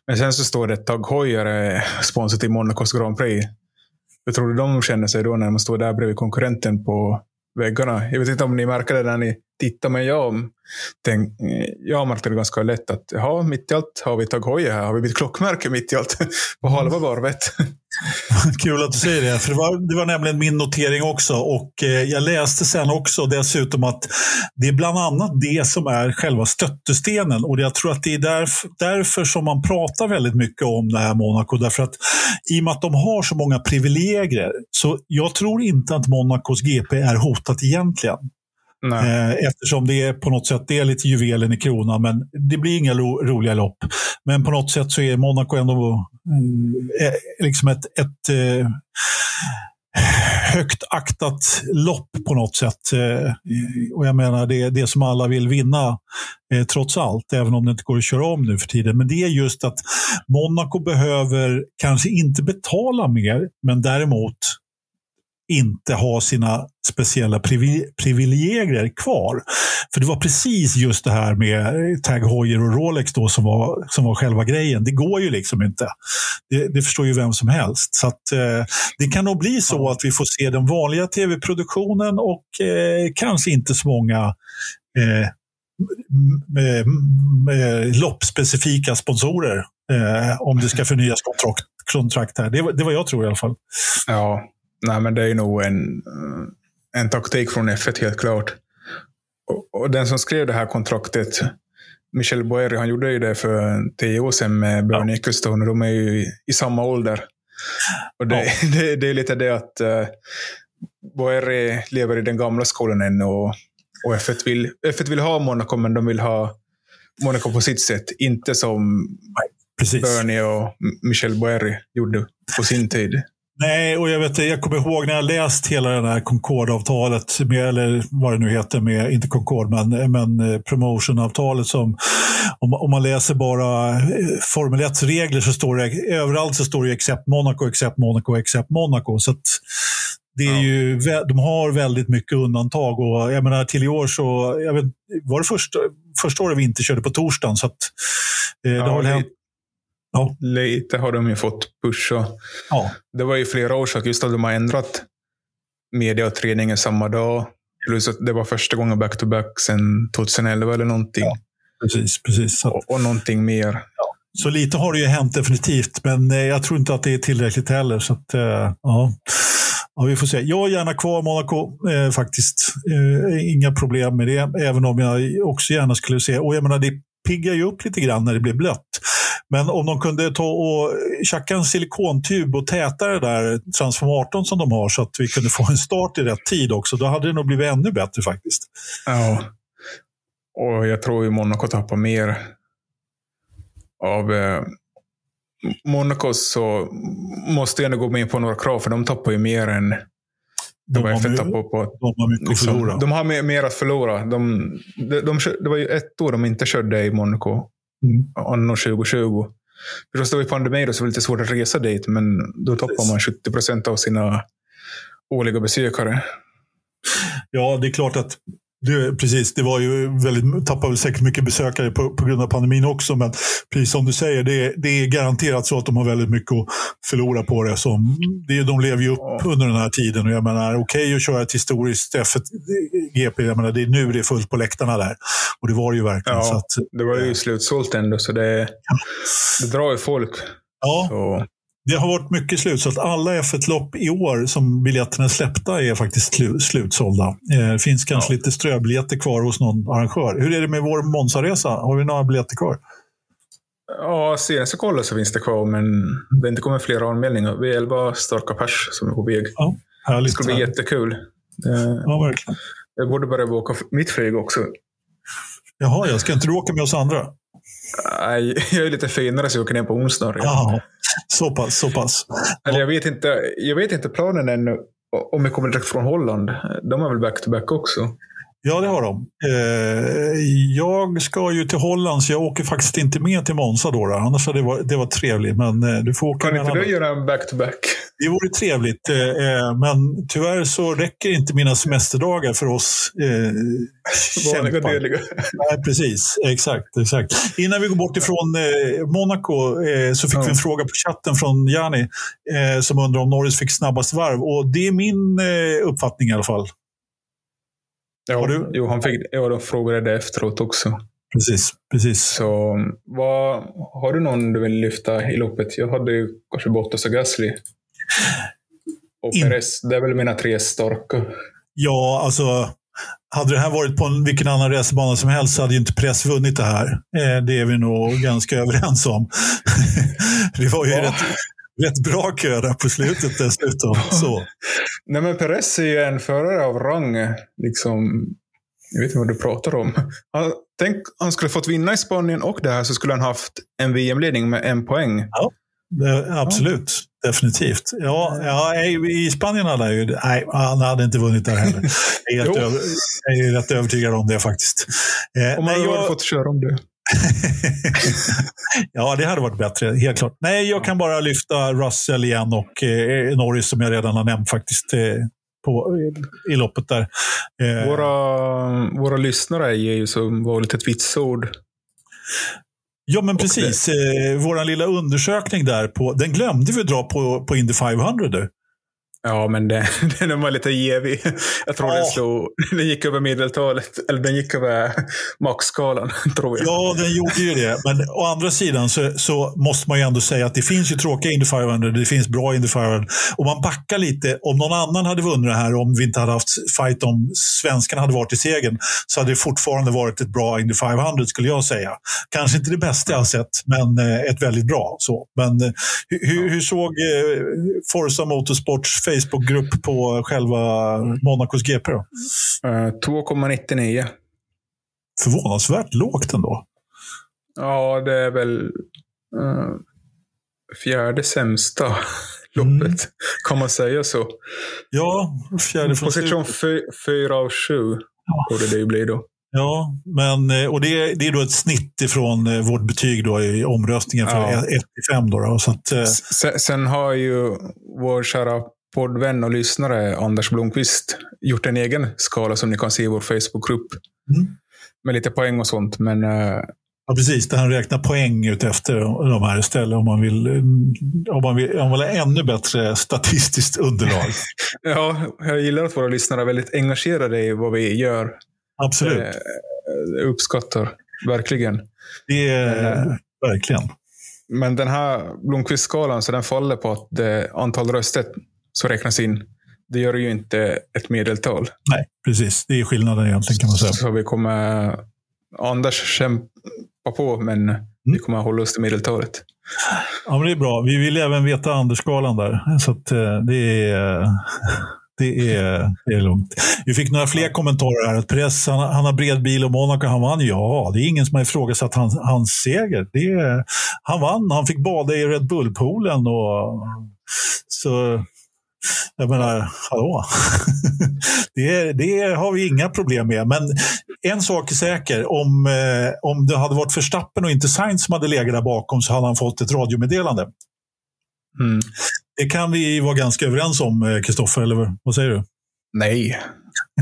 Men sen så står det Tag Heuer är eh, sponsor till Monacos Grand Prix. Hur tror du de känner sig då när man står där bredvid konkurrenten på väggarna? Jag vet inte om ni märker det när ni tittar, man jag, tänk, jag märkte det ganska lätt att ja, mitt i allt har vi tagit hoja här. Har vi bytt klockmärke mitt i allt på halva varvet? Kul att du säger det, för det var, det var nämligen min notering också. Och eh, Jag läste sen också dessutom att det är bland annat det som är själva stöttestenen. Och jag tror att det är därför, därför som man pratar väldigt mycket om det här Monaco. Därför att i och med att de har så många privilegier, så jag tror inte att Monacos GP är hotat egentligen. Nej. Eh, eftersom det är på något sätt det är lite juvelen i kronan, men det blir inga ro, roliga lopp. Men på något sätt så är Monaco ändå mm, liksom ett, ett eh, högt aktat lopp på något sätt. Eh, och jag menar, det är det som alla vill vinna eh, trots allt, även om det inte går att köra om nu för tiden. Men det är just att Monaco behöver kanske inte betala mer, men däremot inte ha sina speciella privi- privilegier kvar. För det var precis just det här med Tag Heuer och Rolex då som var, som var själva grejen. Det går ju liksom inte. Det, det förstår ju vem som helst. Så att, eh, det kan nog bli så att vi får se den vanliga tv-produktionen och eh, kanske inte så många eh, med, med loppspecifika sponsorer eh, om det ska förnyas kontrakt, kontrakt här. Det, det var jag tror i alla fall. Ja, nej, men det är nog en, en taktik från F1 helt klart. Och, och den som skrev det här kontraktet, Michel Boeri, han gjorde ju det för tio år sedan med Bernie Ecclestone och de är ju i, samma ålder. Och det, det, det är lite det att uh, Boeri lever i den gamla skolan ännu och, och F1, vill, F1 vill ha Monaco, men de vill ha Monaco på sitt sätt. Inte som Precis. Bernie och Michel Boeri gjorde på sin tid. Nej, och jag, vet, jag kommer ihåg när jag läst hela det här Concorde-avtalet, eller vad det nu heter, med, inte Concorde, men, men eh, promotion-avtalet. Som, om, om, man läser bara eh, Formel 1-regler så står det överallt så står det except Monaco, except Monaco, except Monaco. Så det är ja. ju, de har väldigt mycket undantag och jag menar till i år så, jag vet, var det första, första året vi inte körde på torsdagen. Så att, eh, det har hänt Ja. Lite har de ju fått pusha. Ja. Det var ju flera sedan just att de har ändrat media och träningen samma dag. Plus att det var första gången back-to-back sedan 2011 eller någonting. Ja, precis, precis. Och, och någonting mer. Ja. Så lite har det ju hänt definitivt, men eh, jag tror inte att det är tillräckligt heller. Så att, eh, ja. Ja, vi får se. Jag är gärna kvar Monaco eh, faktiskt. Eh, inga problem med det, även om jag också gärna skulle se, och jag menar det piggar ju upp lite grann när det blir blött. Men om de kunde ta och tjacka en silikontub och täta det där transformatorn som de har så att vi kunde få en start i rätt tid också, då hade det nog blivit ännu bättre faktiskt. Ja, och jag tror ju Monaco tappar mer av eh, Monaco så måste jag ändå gå med på några krav, för de tappar ju mer än de, de, har, mycket, på, på, de har mycket liksom, att förlora. De har mer, mer att förlora. De, de, de, det var ju ett år de inte körde i Monaco. Mm. Anno 2020. Förstås, det var ju pandemi då, så det var lite svårt att resa dit. Men då tappar man 70 procent av sina årliga besökare. Ja, det är klart att det, precis, det var ju väldigt, tappade säkert mycket besökare på, på grund av pandemin också. Men precis som du säger, det, det är garanterat så att de har väldigt mycket att förlora på det. Som, det de lever ju upp under den här tiden. Och jag menar, okej okay att köra ett historiskt F1-GP, jag menar, det är nu det är fullt på läktarna där. Och det var det ju verkligen. Ja, att, det var ju slutsålt ändå, så det, det drar ju folk. Ja. Så. Det har varit mycket slutsålt. Alla F1-lopp i år som biljetterna är släppta är faktiskt slutsålda. Eh, det finns kanske ja. lite ströbiljetter kvar hos någon arrangör. Hur är det med vår Monza-resa? Har vi några biljetter kvar? Ja, senast jag kollade så finns det kvar, men det har inte kommit fler anmälningar. Vi är elva starka pers som är på väg. Ja, härligt, det ska bli härligt. jättekul. Ja, verkligen. Jag borde börja boka mitt flyg också. Jaha, jag ska inte du åka med oss andra? Jag är lite finare så jag åker ner på onsdag. Ja, så pass. Så pass. Eller jag, vet inte, jag vet inte planen ännu om jag kommer direkt från Holland. De har väl back-to-back -back också? Ja, det har de. Eh, jag ska ju till Holland, så jag åker faktiskt inte med till Monza då. då. Annars hade det varit, det var trevligt. Men eh, du får åka kan inte du göra en back-to-back? Det vore trevligt, eh, men tyvärr så räcker inte mina semesterdagar för oss eh, Vanliga deliga. Nej, precis. Exakt, exakt. Innan vi går bort ifrån Monaco så fick ja. vi en fråga på chatten från Jani som undrar om Norris fick snabbast varv. Och det är min uppfattning i alla fall. Har du? Jo, han fick, ja, de frågade det efteråt också. Precis, precis. Så vad, har du någon du vill lyfta i loppet? Jag hade ju kanske Bottas och Gasly. Och In... Perez, det är väl mina tre starka. Ja, alltså hade det här varit på en, vilken annan racerbana som helst så hade ju inte Press vunnit det här. Eh, det är vi nog ganska överens om. det var ju ja. rätt, rätt bra kö där på slutet dessutom. Så. Nej, men Perez är ju en förare av rang. Liksom, jag vet inte vad du pratar om. Han, tänk han skulle fått vinna i Spanien och det här så skulle han haft en VM-ledning med en poäng. Ja, det, absolut. Ja. Definitivt. Ja, ja, I Spanien hade han ju... Nej, han hade inte vunnit där heller. Jag är, över, jag är rätt övertygad om det faktiskt. Eh, om man hade jag... fått köra om det. ja, det hade varit bättre, helt klart. Nej, jag kan bara lyfta Russell igen och eh, Norris som jag redan har nämnt faktiskt. Eh, på, i, loppet där. Eh, våra, våra lyssnare ger ju som vanligt ett vitsord. Ja, men precis. Eh, Vår lilla undersökning där, på, den glömde vi dra på, på Indy 500. Du. Ja, men den, den var lite gevig. Jag tror ja. den, slog, den gick över medeltalet, eller den gick över maxskalan, tror jag. Ja, den gjorde ju det. Men å andra sidan så, så måste man ju ändå säga att det finns ju tråkiga Indy 500, det finns bra Indy 500. Om man backar lite, om någon annan hade vunnit det här, om vi inte hade haft fight om svenskarna hade varit i segern, så hade det fortfarande varit ett bra Indy 500 skulle jag säga. Kanske inte det bästa jag har sett, men eh, ett väldigt bra. Så. Men eh, hur, hur såg eh, Forza Motorsports Facebookgrupp på själva Monacos GP? Då? 2,99. Eh, Förvånansvärt lågt ändå. Ja, det är väl uh, fjärde sämsta loppet. Mm. Kan man säga så? Ja, fjärde från Position slutet. fy- fyra av sju borde det ju bli då. Ja, men, eh, och det, är- det är då ett snitt ifrån vårt betyg då i omröstningen för Ja. 1 till 5. Då, då, så att, Sen, sen har ju vår kära poddvän och lyssnare Anders Blomqvist gjort en egen skala som ni kan se i vår Facebookgrupp. Mm. Med lite poäng och sånt. Men eh, Ja, precis. Där han räknar poäng ut efter de här istället om man vill, eh, om man vill, om man vill ha ännu bättre statistiskt underlag. ja, jag gillar att våra lyssnare är väldigt engagerade i vad vi gör. Absolut. Eh, uppskattar verkligen. Det är eh, verkligen. Men den här Blomqvist-skalan, så den faller på att det antal röster som räknas in, det gör ju inte ett medeltal. Nej, precis. Det är skillnaden egentligen kan man säga. Så vi kommer... Anders kämpa på, men Mm. vi kommer hålla oss till medeltalet. Ja, men det är bra. Vi vill även veta Andersskalan där. Så att, eh, det är... Det är, det är lugnt. Vi fick några fler kommentarer här. Att press, han, han har bred bil och Monaco, han vann. Ja, det är ingen som har ifrågasatt hans, hans seger. Det är, han vann, han fick bada i Red Bull-poolen. Och, så jag menar, hallå? Det, det har vi inga problem med. Men en sak är säker. Om, eh, om det hade varit Verstappen och inte Sainz som hade legat där bakom så hade han fått ett radiomeddelande. Mm. Det kan vi vara ganska överens om, eh, Kristoffer, eller vad säger du? Nej.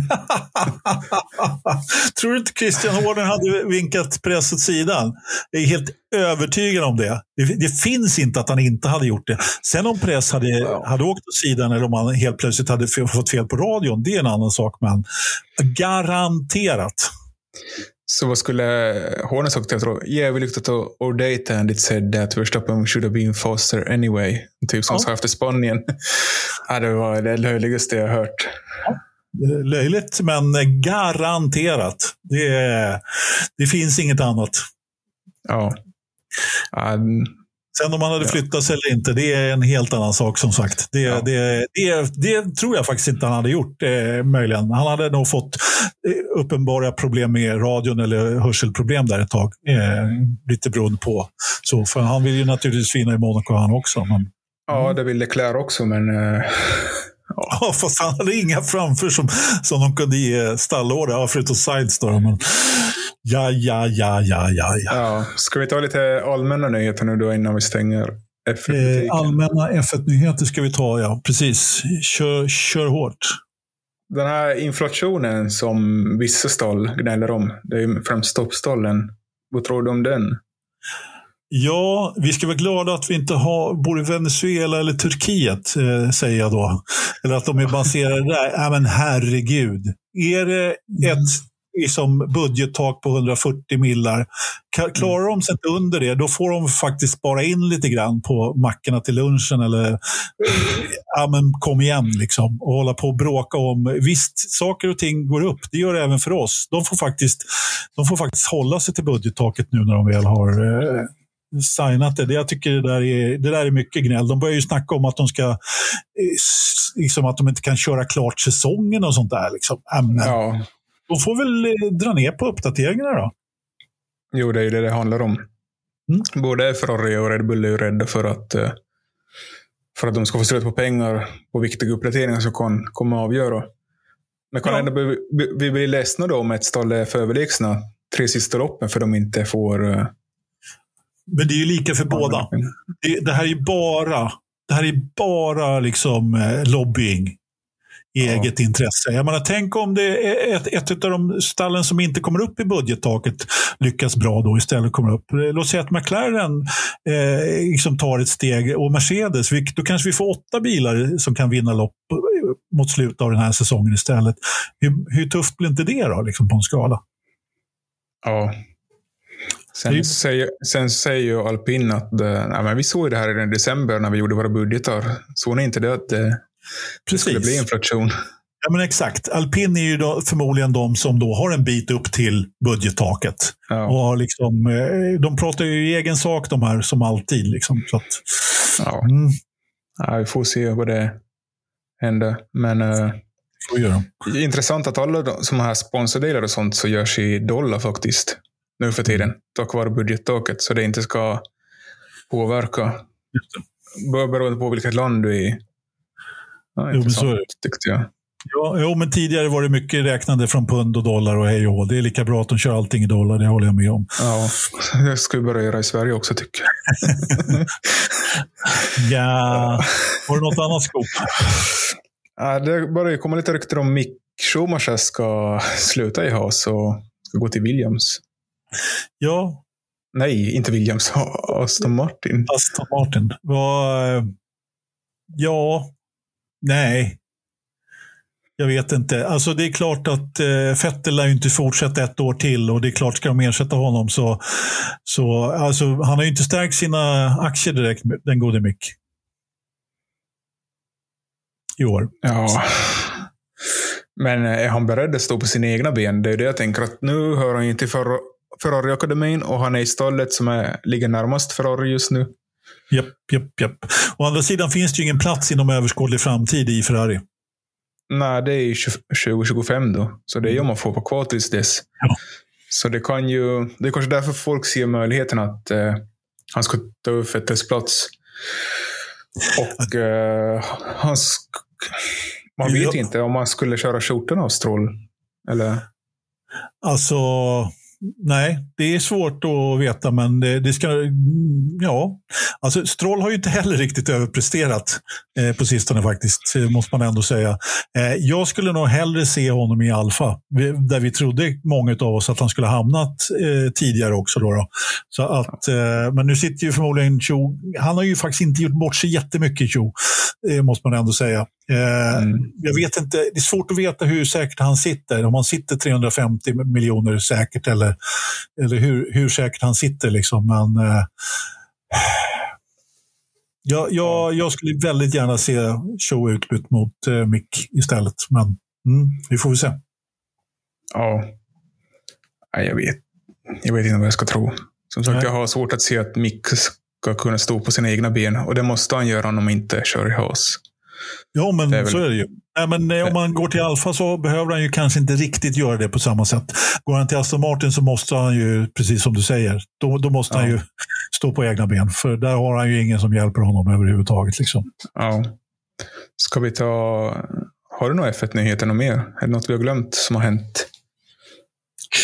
Tror du inte Christian Horner hade vinkat press åt sidan? Jag är helt övertygad om det. det. Det finns inte att han inte hade gjort det. Sen om press hade, Ja. hade åkt åt sidan eller om han helt plötsligt hade fått fel på radion, det är en annan sak. Men garanterat. Så vad skulle Horner sagt tror Yeah, we looked at our data and it said that Verstappen should have been faster anyway. Typ som Ja. sa efter Spanien. ja, det var det löjligaste jag hört. Eh, Löjligt, men garanterat. Det, är- det finns inget annat. Ja. Ja, Sen om han hade Ja. flyttats eller inte, det är en helt annan sak som sagt. Det, Ja. det, det, det tror jag faktiskt inte han hade gjort, eh, möjligen. Han hade nog fått eh, uppenbara problem med radion eller hörselproblem där ett tag. Eh, lite beroende på. Så, för han vill ju naturligtvis vinna i Monaco han också. Men, ja, det ville Claire också, men... eh, ja, fast han hade inga framför som, som de kunde ge stallorder, ja, förutom Sainz. Då, men, ja, ja, ja, ja, ja. ja. ja. Ska vi ta lite allmänna nyheter nu då innan vi stänger Eh, F1-butiken? allmänna F1-nyheter ska vi ta, ja. Precis. Kör, kör hårt. Den här inflationen som vissa stall gnäller om, det är främst stoppstallen. Vad tror du om den? Ja, vi ska vara glada att vi inte har, bor i Venezuela eller Turkiet, eh, säger jag då. Eller att de är baserade där. Ja, men herregud. Är det ett liksom, budgettak på 140 millar, klarar de sig inte under det, då får de faktiskt spara in lite grann på mackorna till lunchen. Eller, ja, men kom igen, liksom. Och hålla på och bråka om. Visst, saker och ting går upp. Det gör det även för oss. De får faktiskt, de får faktiskt hålla sig till budgettaket nu när de väl har eh, signat det. Jag tycker det där, är, det där är mycket gnäll. De börjar ju snacka om att de ska, eh, liksom att de inte kan köra klart säsongen och sånt där. Liksom. Men Ja, De får väl eh, dra ner på uppdateringarna då. jo, det är ju det det handlar om. Mm. Både Ferrari och Red Bull är ju rädda för att, eh, för att de ska få slut på pengar på viktiga uppdateringar som kan komma att avgöra. Men kan Ja. ändå bli- vi blir ledsna då om ett stall är för överlägsna tre sista loppen för de inte får... Men det är ju lika för båda. Det, det här är bara, det här är bara liksom eh, lobbying i Ja. eget intresse. Jag menar, tänk om det är ett, ett av de stallen som inte kommer upp i budgettaket lyckas bra då istället kommer upp. Eh, Låt säga att McLaren eh, liksom tar ett steg och Mercedes, vi, då kanske vi får åtta bilar som kan vinna lopp eh, mot slutet av den här säsongen istället. Hur, hur tufft blir inte det då, liksom på en skala? Ja. Sen, är- säger, sen säger ju alpin att eh, nej, men vi såg det här redan i december när vi gjorde våra budgetar. Såg ni inte det att det, det skulle bli inflation? Ja, men exakt. Alpin är ju då förmodligen de som då har en bit upp till budgettaket. Och Ja. har liksom, eh, de pratar ju i egen sak de här, som alltid. Liksom. Så att, Ja. mm, ja, vi får se vad det händer. Men eh, intressant att alla de, som här sponsordelar och sånt så görs i dollar faktiskt. Nu för tiden. Tack vare budgettaket. Så det inte ska påverka beroende på vilket land du är i. Ja, Jo, men så tyckte jag. Ja, jo, men tidigare var det mycket räknande från pund och dollar och hej och. Det är lika bra att de kör allting i dollar, det håller jag med om. Ja, det ska vi börja göra i Sverige också tycker jag. Ja, har du något annat skop? Ja, det börjar komma lite rykten om Mick Schumacher ska sluta i Haas och ska gå till Williams. Ja, Nej, inte Williams. Aston Martin. Aston Martin. Vad, eh, ja, nej. Jag vet inte. Alltså det är klart att eh, Vettel lär ju inte fortsätta ett år till och det är klart ska de ersätta honom så, så alltså, han har ju inte stärkt sina aktier direkt, den gode Mick. I år. Ja. Men är han beredd att stå på sina egna ben? Det är det jag tänker. att Nu hör han ju till Ferra- Ferrari-akademin och han är i stallet som är, ligger närmast Ferrari just nu. Japp, japp, japp. Å andra sidan finns det ju ingen plats inom överskådlig framtid i Ferrari. Nej, det är ju 2025 då. Så det är ju om man får vara kvar tills dess. Ja. Så det kan ju... Det är kanske därför folk ser möjligheten att eh, han ska ta över Vettels plats. Och eh, han sk- Man vet Ja. inte om man skulle köra skjortan av Stroll. Eller? Alltså, nej, det är svårt att veta, men det, det ska... Ja, alltså Stroll har ju inte heller riktigt överpresterat eh, på sistone faktiskt, måste man ändå säga. Eh, jag skulle nog hellre se honom i Alfa, där vi trodde, många av oss, att han skulle ha hamnat eh, tidigare också. Då, då. Så att, eh, men nu sitter ju förmodligen Cho, han har ju faktiskt inte gjort bort sig jättemycket Cho, eh, måste man ändå säga. Eh, Mm. Jag vet inte, det är svårt att veta hur säkert han sitter. Om han sitter 350 miljoner säkert eller, eller hur, hur säkert han sitter. Liksom. Men, eh, jag, jag, jag skulle väldigt gärna se Show utbytt mot eh, Mick istället. Men mm, vi får väl se. Ja. Jag vet. Jag vet inte vad jag ska tro. Som sagt, Nej. jag har svårt att se att Mick ska kunna stå på sina egna ben. Och det måste han göra om han inte kör i Haas. Ja, men är väl- så är det ju. Nej, men, eh, om man går till Alfa så behöver han ju kanske inte riktigt göra det på samma sätt. Går han till Aston Martin så måste han ju, precis som du säger, då, då måste han Ja. ju stå på egna ben. För där har han ju ingen som hjälper honom överhuvudtaget. Liksom. Ja. Ska vi ta... Har du några F1-nyheter något mer? Är det något vi har glömt som har hänt?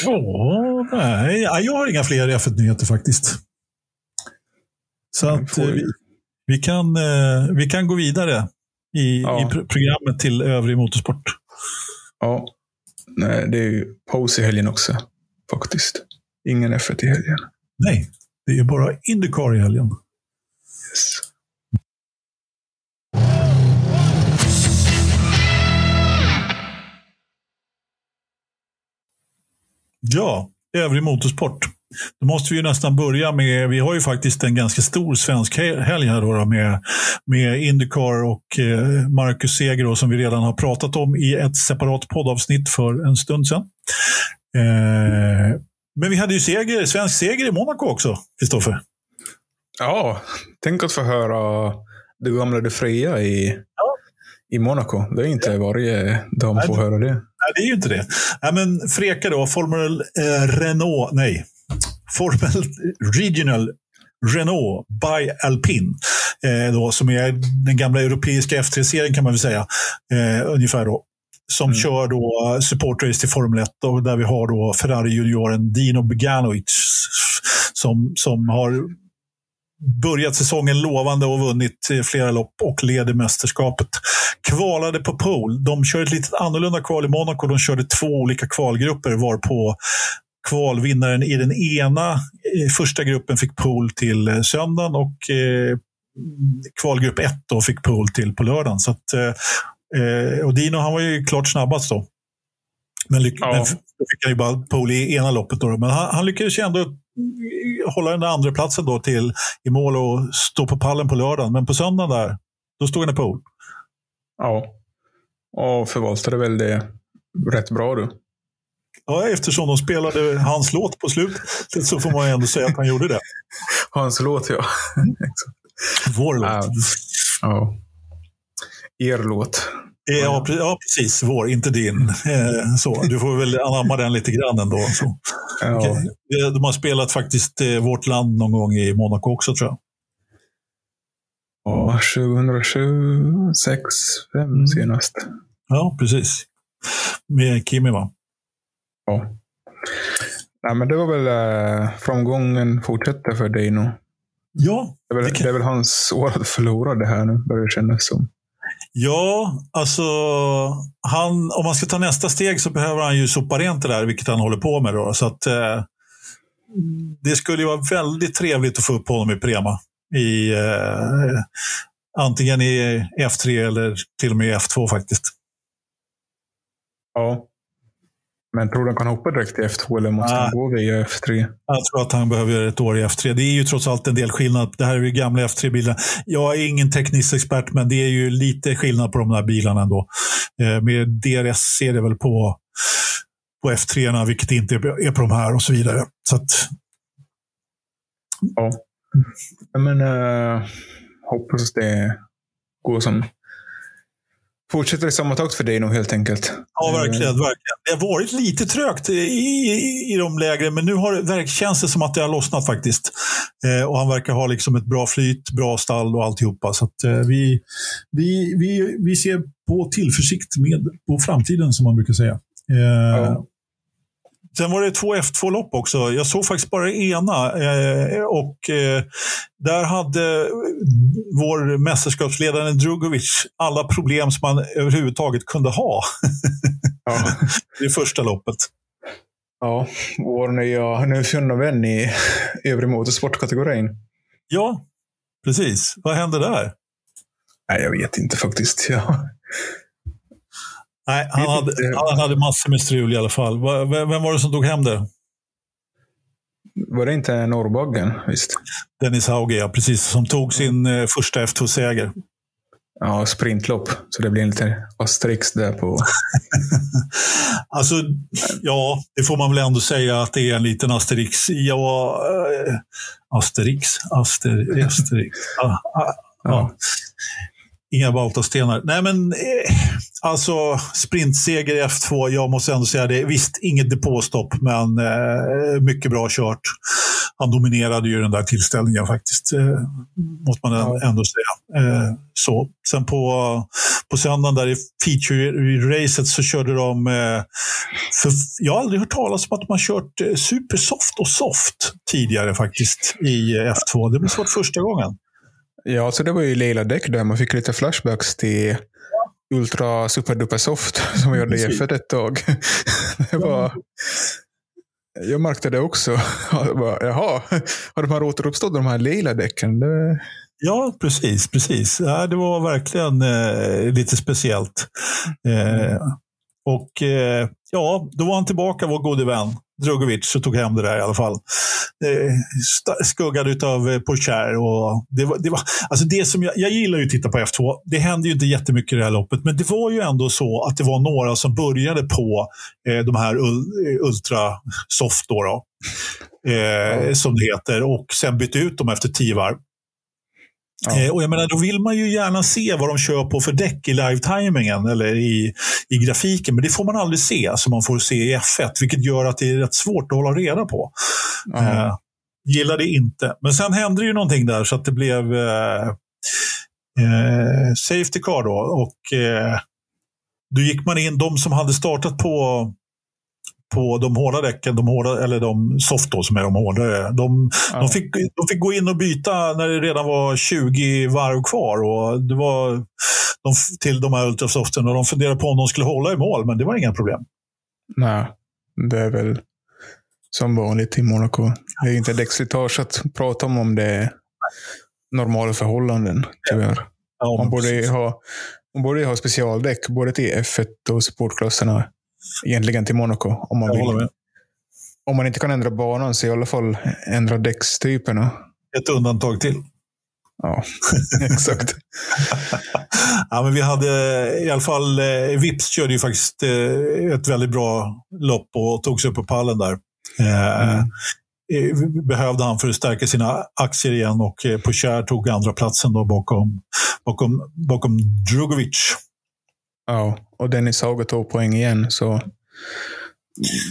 Ja, nej, ja, jag har inga fler F1-nyheter faktiskt. Så att eh, vi- vi, vi, kan, eh, vi kan gå vidare i, Ja. i pr- programmet till övrig motorsport. Ja. Nej, det är ju paus i helgen också. Faktiskt. Ingen F1 i helgen. Nej, det är bara Indycar i helgen. Yes. Ja, övrig motorsport. Då måste vi ju nästan börja med, vi har ju faktiskt en ganska stor svensk he- helg här då, med, med Indycar och eh, Marcus Seger då, som vi redan har pratat om i ett separat poddavsnitt för en stund sedan. Eh, men vi hade ju seger, svensk seger i Monaco också, Kristoffer. Ja, tänk att få höra det gamla De Freja i, i Monaco. Det är inte varje dag man får höra det. Nej, det är ju inte det. Nej, men Freka då, Formel eh, Renault, nej, Formel Regional Renault by Alpine. Eh, då, som är den gamla europeiska F3-serien kan man väl säga. Eh, ungefär då. Som Mm. kör då supportrace till Formel 1 och där vi har då Ferrari-junioren Dino Beganovic som, som har börjat säsongen lovande och vunnit eh, flera lopp och leder mästerskapet. Kvalade på pole. De körde ett lite annorlunda kval i Monaco. De körde två olika kvalgrupper varpå kvalvinnaren i den ena första gruppen fick pole till eh, söndagen och eh, kvalgrupp 1 då fick pole till på lördagen. Så att, eh, och Dino han var ju klart snabbast då. Men, lyck- Ja. men fick han ju bara pole i ena loppet. Då. Men han, han lyckades ju ändå hålla den där andra platsen då till i mål och stå på pallen på lördagen. Men på söndagen där, då stod han i pole. Ja. Och förvaltade väl det rätt bra du. Ja, eftersom de spelade hans låt på slutet så får man ändå säga att han gjorde det. Hans låt, ja. Vår låt. Ja. ja. Er låt. Ja, pre- ja, precis. Vår, inte din. Eh, Så, du får väl anamma den lite grann ändå. Så. Ja. Eh, De har spelat faktiskt eh, Vårt land någon gång i Monaco också tror jag. Ja, 2007, 6, 5 Mm. senast. Ja, precis. Med Kimi va? Ja. Nej, men det var väl eh, framgången fortsätter för dig nu. Ja, Det är, väl, Det kan- det är väl hans år att förlora det här nu, börjar det kännas som. Ja, alltså han, om man ska ta nästa steg så behöver han ju sopa rent det där, vilket han håller på med. Då, så att, eh, det skulle ju vara väldigt trevligt att få upp honom i Prema. I, eh, antingen i F3 eller till och med i F2 faktiskt. Ja. Men tror du han kan hoppa direkt i F2 eller måste Ah. han gå via F3? Jag tror att han behöver göra ett år i F3. Det är ju trots allt en del skillnad. Det här är ju gamla F3-bilar. Jag är ingen teknisk expert, men det är ju lite skillnad på de här bilarna ändå. Eh, med DRS ser det väl på, på F3, vilket inte är på de här och så vidare. Så att, Ja. Men uh, hoppas det går som... Fortsätter i samma takt för dig nu helt enkelt. ja, verkligen, verkligen. Det har varit lite trögt i, i, i de lägren, men nu har det, verk- känns det som att det har lossnat faktiskt. Eh, och han verkar ha liksom ett bra flyt, bra stall och alltihopa. Så att, eh, vi, vi, vi, vi ser på tillförsikt med på framtiden, som man brukar säga. Eh, Ja. Sen var det två F2-lopp också. Jag såg faktiskt bara ena. Eh, och eh, där hade vår mästerskapsledare Drugovic alla problem som man överhuvudtaget kunde ha. Ja. Det första loppet. ja. Vår nya, vän i övre motorsportkategorin. Ja, precis. Vad hände där? Nej, jag vet inte faktiskt. Ja. Nej, han hade, han hade massor med strul i alla fall. Vem var det som tog hem det? Var det inte Norrbaggen? Visst? Dennis Hauge, ja, precis. Som tog sin eh, första F2-seger. Ja, sprintlopp. Så det blir en liten asterix där på... Alltså, ja, det får man väl ändå säga att det är en liten Asterix. Ja, eh, Asterix, Aster, Asterix. Ah, ah, ja. Inga Bautastenar. Nej, men eh, alltså sprintseger i F2. Jag måste ändå säga det. Visst, inget depåstopp, men eh, mycket bra kört. Han dominerade ju den där tillställningen faktiskt. Eh, måste man ändå säga. Eh, så. Sen på, på söndagen där i feature-racet så körde de... Eh, för jag har aldrig hört talas om att de har kört eh, supersoft och soft tidigare faktiskt i eh, F2. Det blir svårt första gången. Ja, så det var ju lila däck där. Man fick lite flashbacks till Ultra Super Duper Soft som vi gjorde i Precis. F1 ett tag. Det var... Jag märkte det också. Jag bara, Jaha, har de här återuppstått, de här lila däcken? Det... Ja, precis. precis. Ja, det var verkligen eh, lite speciellt. Eh, och eh, ja, då var han tillbaka, vår gode vän Drugovic, och tog hem det där i alla fall. Eh, skuggad av Porsche. Och det, var, det, var, alltså det som jag, jag gillar ju att titta på F2. Det hände ju inte jättemycket i det här loppet, men det var ju ändå så att det var några som började på eh, de här ul, eh, Ultra Soft, då, då, eh, som det heter, och sen bytte ut dem efter tio varv. Ja. Eh, och jag menar, då vill man ju gärna se vad de kör på för däck i live-timingen eller i, i grafiken. Men det får man aldrig se, som man får se i F1. Vilket gör att det är rätt svårt att hålla reda på. Ja. Eh, gillar det inte. Men sen hände ju någonting där så att det blev eh, eh, Safety Car då. Och eh, då gick man in, de som hade startat på på de hårda däcken, de hårda, eller de soft då, som är de hårdare. De, Ja. de, fick, de fick gå in och byta när det redan var 20 varv kvar. Och det var de, till de här ultrasoften och de funderade på om de skulle hålla i mål, men det var inga problem. Nej, det är väl som vanligt i Monaco. Det är inte däckslitage att prata om om det är normala förhållanden, tyvärr. Ja, Man borde, ha, man borde ha specialdäck både till F1 och supportklasserna. Egentligen till Monaco. Om man, Jag vill. om man inte kan ändra banan så i alla fall ändra däckstyperna. Ett undantag till. Ja, exakt. Ja, men vi hade i alla fall, eh, Vips körde ju faktiskt eh, ett väldigt bra lopp och tog sig upp på pallen där. Eh, Mm. eh, behövde han för att stärka sina aktier igen och eh, Pocher tog andra platsen då bakom, bakom, bakom Drugovic. Ja, och Dennis Hauger tog poäng igen. Så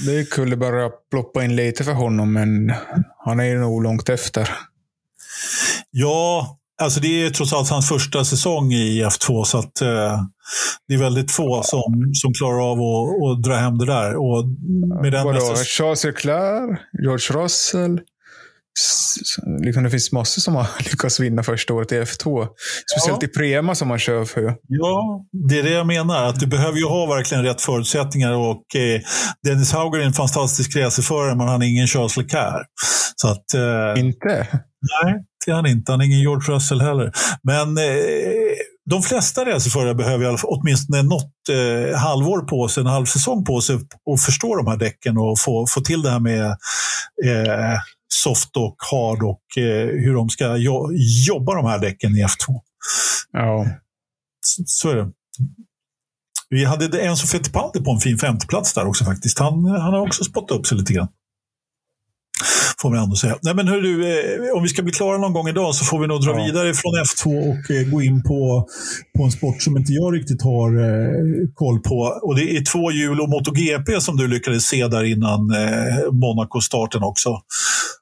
det kunde bara ploppa in lite för honom, men han är ju nog långt efter. Ja, alltså det är trots allt hans första säsong i F2, så att eh, det är väldigt få som, som klarar av att, att dra hem det där. Och med den Vadå? nästa- Charles Leclerc, George Russell. Liksom det finns massor som har lyckats vinna första året i F2. Speciellt i Prema som man kör för. Ja, det är det jag menar. Att du behöver ju ha verkligen rätt förutsättningar. Och eh, Dennis Hauger är en fantastisk racerförare, men han är ingen Charles Leclerc. Så att, eh, Inte? nej, det är han inte. Han är ingen George Russell heller. Men eh, de flesta racerförare behöver i alla fall åtminstone något eh, halvår på sig, en halv säsong på sig och förstå de här däcken och få, få till det här med eh, soft och hard och eh, hur de ska jo jobba de här däcken i F2. Ja. Så- Så är det. Vi hade Enzo Fittipaldi på en fin femteplats där också faktiskt. Han, han har också spottat upp sig lite grann. Får man ändå säga. Nej, men hör du, eh, om vi ska bli klara någon gång idag så får vi nog dra Ja. vidare från F2 och eh, gå in på, på en sport som inte jag riktigt har koll på. Och Det är två hjul och MotoGP som du lyckades se där innan Monaco-starten också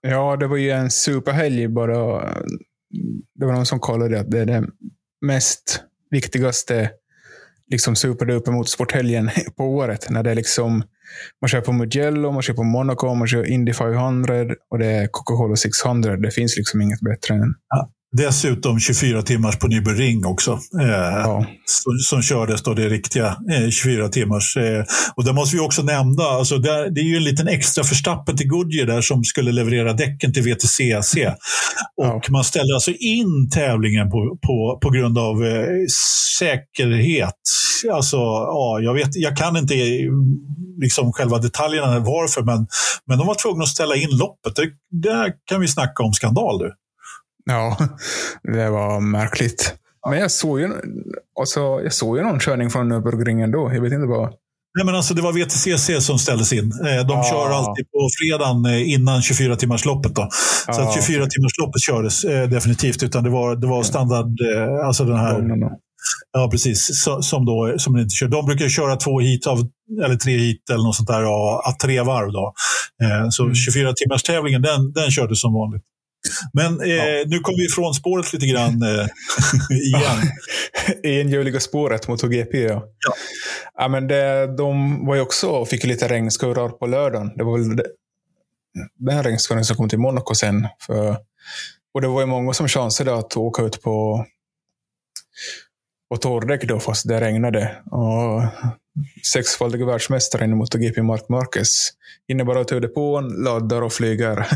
ja, det var ju en superhelg bara. Det var någon som kollade att det är den mest viktigaste liksom superduper motorsporthelgen på året. När det är liksom, man kör på Mugello, man kör på Monaco, man kör Indy 500 och det är Coca-Cola 600. Det finns liksom inget bättre än... Dessutom 24 timmars på Nürburgring också. Eh, Ja. som, som kördes då det riktiga eh, 24 timmars. Eh, och det måste vi också nämna, alltså där, det är ju en liten extra förstappen till Goodyear där som skulle leverera däcken till VTCC. Och Ja. man ställde alltså in tävlingen på, på, på grund av eh, säkerhet. Alltså, ja, jag, vet, jag kan inte eh, liksom själva detaljerna varför, men, men de var tvungna att ställa in loppet. Det, där kan vi snacka om skandal. Du. Ja, det var märkligt. Men jag såg ju, alltså, jag såg ju någon körning från Nürburgringen då. Jag vet inte vad. Nej, men alltså, det var VTCC som ställdes in. Eh, De Ah. kör alltid på fredagen eh, innan 24-timmarsloppet. Då. Så Ah, att 24-timmarsloppet kördes eh, definitivt, utan det var, det var standard, eh, alltså den här, no. ja precis, så, som, då, som den inte kör. De brukar köra två hit, av, eller tre hit eller något sånt där, av av tre varv. Då. Eh, Så Mm. 24-timmarstävlingen, den, den kördes som vanligt. Men eh, nu kommer vi ifrån spåret lite grann eh, igen. Enhjuliga spåret mot GP, ja. Ja. ja men det, de var ju också och fick lite regnskurrar på lördagen. Det var väl det, den regnskurren som kom till Monaco sen. För, och det var ju många som chansade att åka ut på, på torrdäck då, fast det regnade. Och sexfaldige världsmästaren i MotoGP, Mark Marquez, hinner att ta depån, laddar och flyger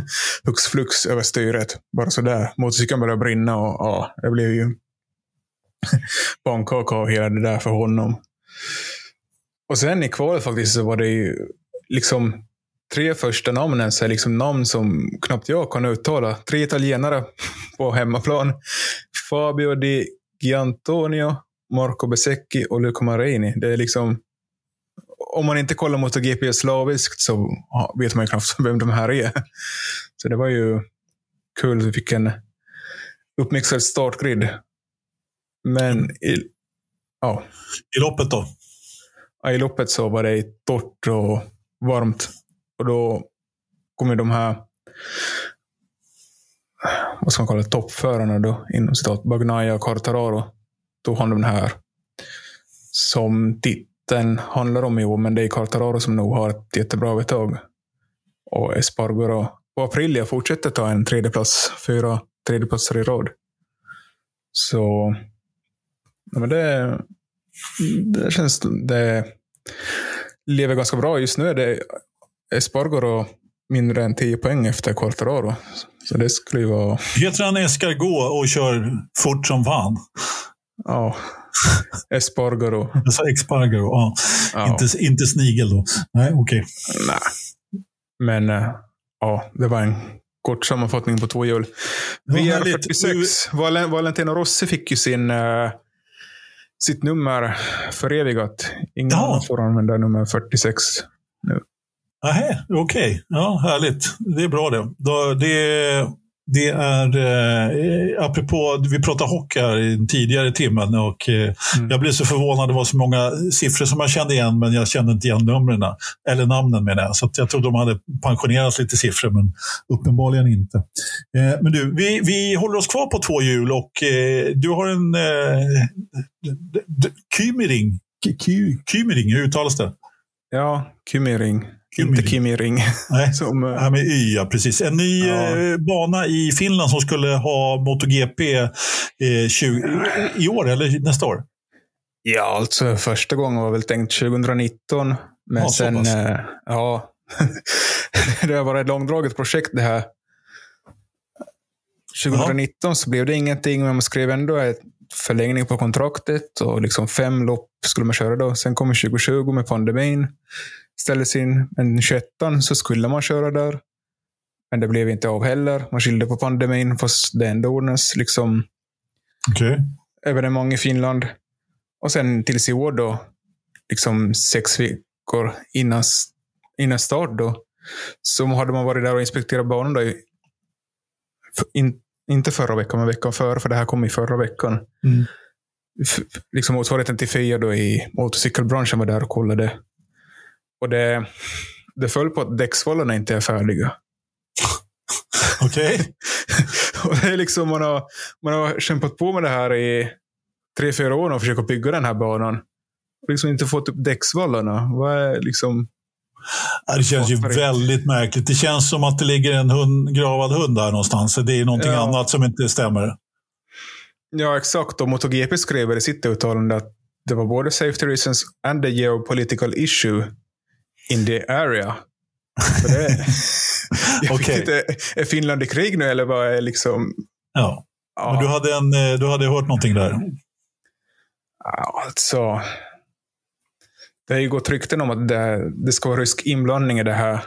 hux flux över styret. Bara sådär. Motorcykeln börjar brinna och ja, det blev ju pannkaka och hela det där för honom. Och sen i kvalet faktiskt så var det ju liksom tre första namnen, så är liksom namn som knappt jag kan uttala. Tre italienare på hemmaplan. Fabio Di Giantonio, Marco Besecchi och Luca Marini. Det är liksom... Om man inte kollar mot GP slaviskt så vet man ju knappt vem de här är. Så det var ju kul. Vi fick en uppmixad startgrid. Men i, ja, I loppet då. Ja, I loppet så var det torrt och varmt. Och då kom ju de här vad ska man kalla det, toppförarna då, inom citat, Bagnaia och Quartararo. Tog hand om den här. Som titeln handlar om i år, men det är Quartararo som nog har ett jättebra övertag. Och Espargaro och Aprilia fortsätter ta en tredjeplats, fyra tredjeplatser i rad. Så ja, men det, det känns... Det lever ganska bra. Just nu är det Espargaro mindre än 10 poäng efter Quartararo. Så det skulle ju vara... Heter han Escargot och kör fort som fan? Ja. Espargaro. Alltså Expargaro, ja. Ja. Inte, inte snigel då. Nej, okej. Nej. Men eh, ja, det var en kort sammanfattning på två hjul. Ja, härligt. VR46. Val Valentino Rossi fick ju sin, eh, sitt nummer förevigat. Ingen Ja. får använda nummer 46. Nähä, okej. Ja, härligt. Det är bra det. Då, det. Det är, eh, apropå, vi pratade hockey här i tidigare timmen och eh, mm. jag blev så förvånad. Det var så många siffror som jag kände igen, men jag kände inte igen numren. Eller namnen menar jag. Så jag trodde de hade pensionerat lite siffror, men uppenbarligen inte. Eh, men du, vi, vi håller oss kvar på två hjul och eh, du har en eh, Kymering. Kymering, hur uttalas det? Ja, Kymering. Inte Kimi Ring. Nej, som, det här med Y, ja, precis. En ny ja. eh, bana i Finland som skulle ha MotoGP eh, 20, i år eller nästa år? Ja, alltså första gången var väl tänkt 2019. Men ja, sen, eh, ja, det har varit ett långdraget projekt det här. 2019 ja. så blev det ingenting, men man skrev ändå ett förlängning på kontraktet och liksom fem lopp skulle man köra då. Sen kom 2020 med pandemin ställdes in. Men 21 så skulle man köra där. Men det blev inte av heller. Man skyllde på pandemin, fast det ändå ordnades liksom okay. evenemang i Finland. Och sen tills i år då, liksom sex veckor innan, innan start då, så hade man varit där och inspekterat banan då. In, inte förra veckan, men veckan före, för det här kom i förra veckan. Mm. Liksom motsvarigheten till FIA då i motorcykelbranschen var där och kollade och det, det föll på att däcksvallarna inte är färdiga. Okej. Okay. det är liksom, man, har, man har kämpat på med det här i tre, fyra år och försökt bygga den här banan. Och liksom inte fått upp däcksvallarna. Vad är liksom... Det känns ju väldigt märkligt. Det känns som att det ligger en hund, gravad hund där någonstans. Det är någonting ja. annat som inte stämmer. Ja, exakt. Och MotoGP skrev i sitt uttalande att det var både safety reasons and a geopolitical issue in the area. Det, jag okay. inte, är Finland i krig nu eller vad är liksom... Ja, ja. men du hade, en, eh, du hade hört någonting där? Alltså, det har ju gått rykten om att det, det ska vara rysk inblandning i det här.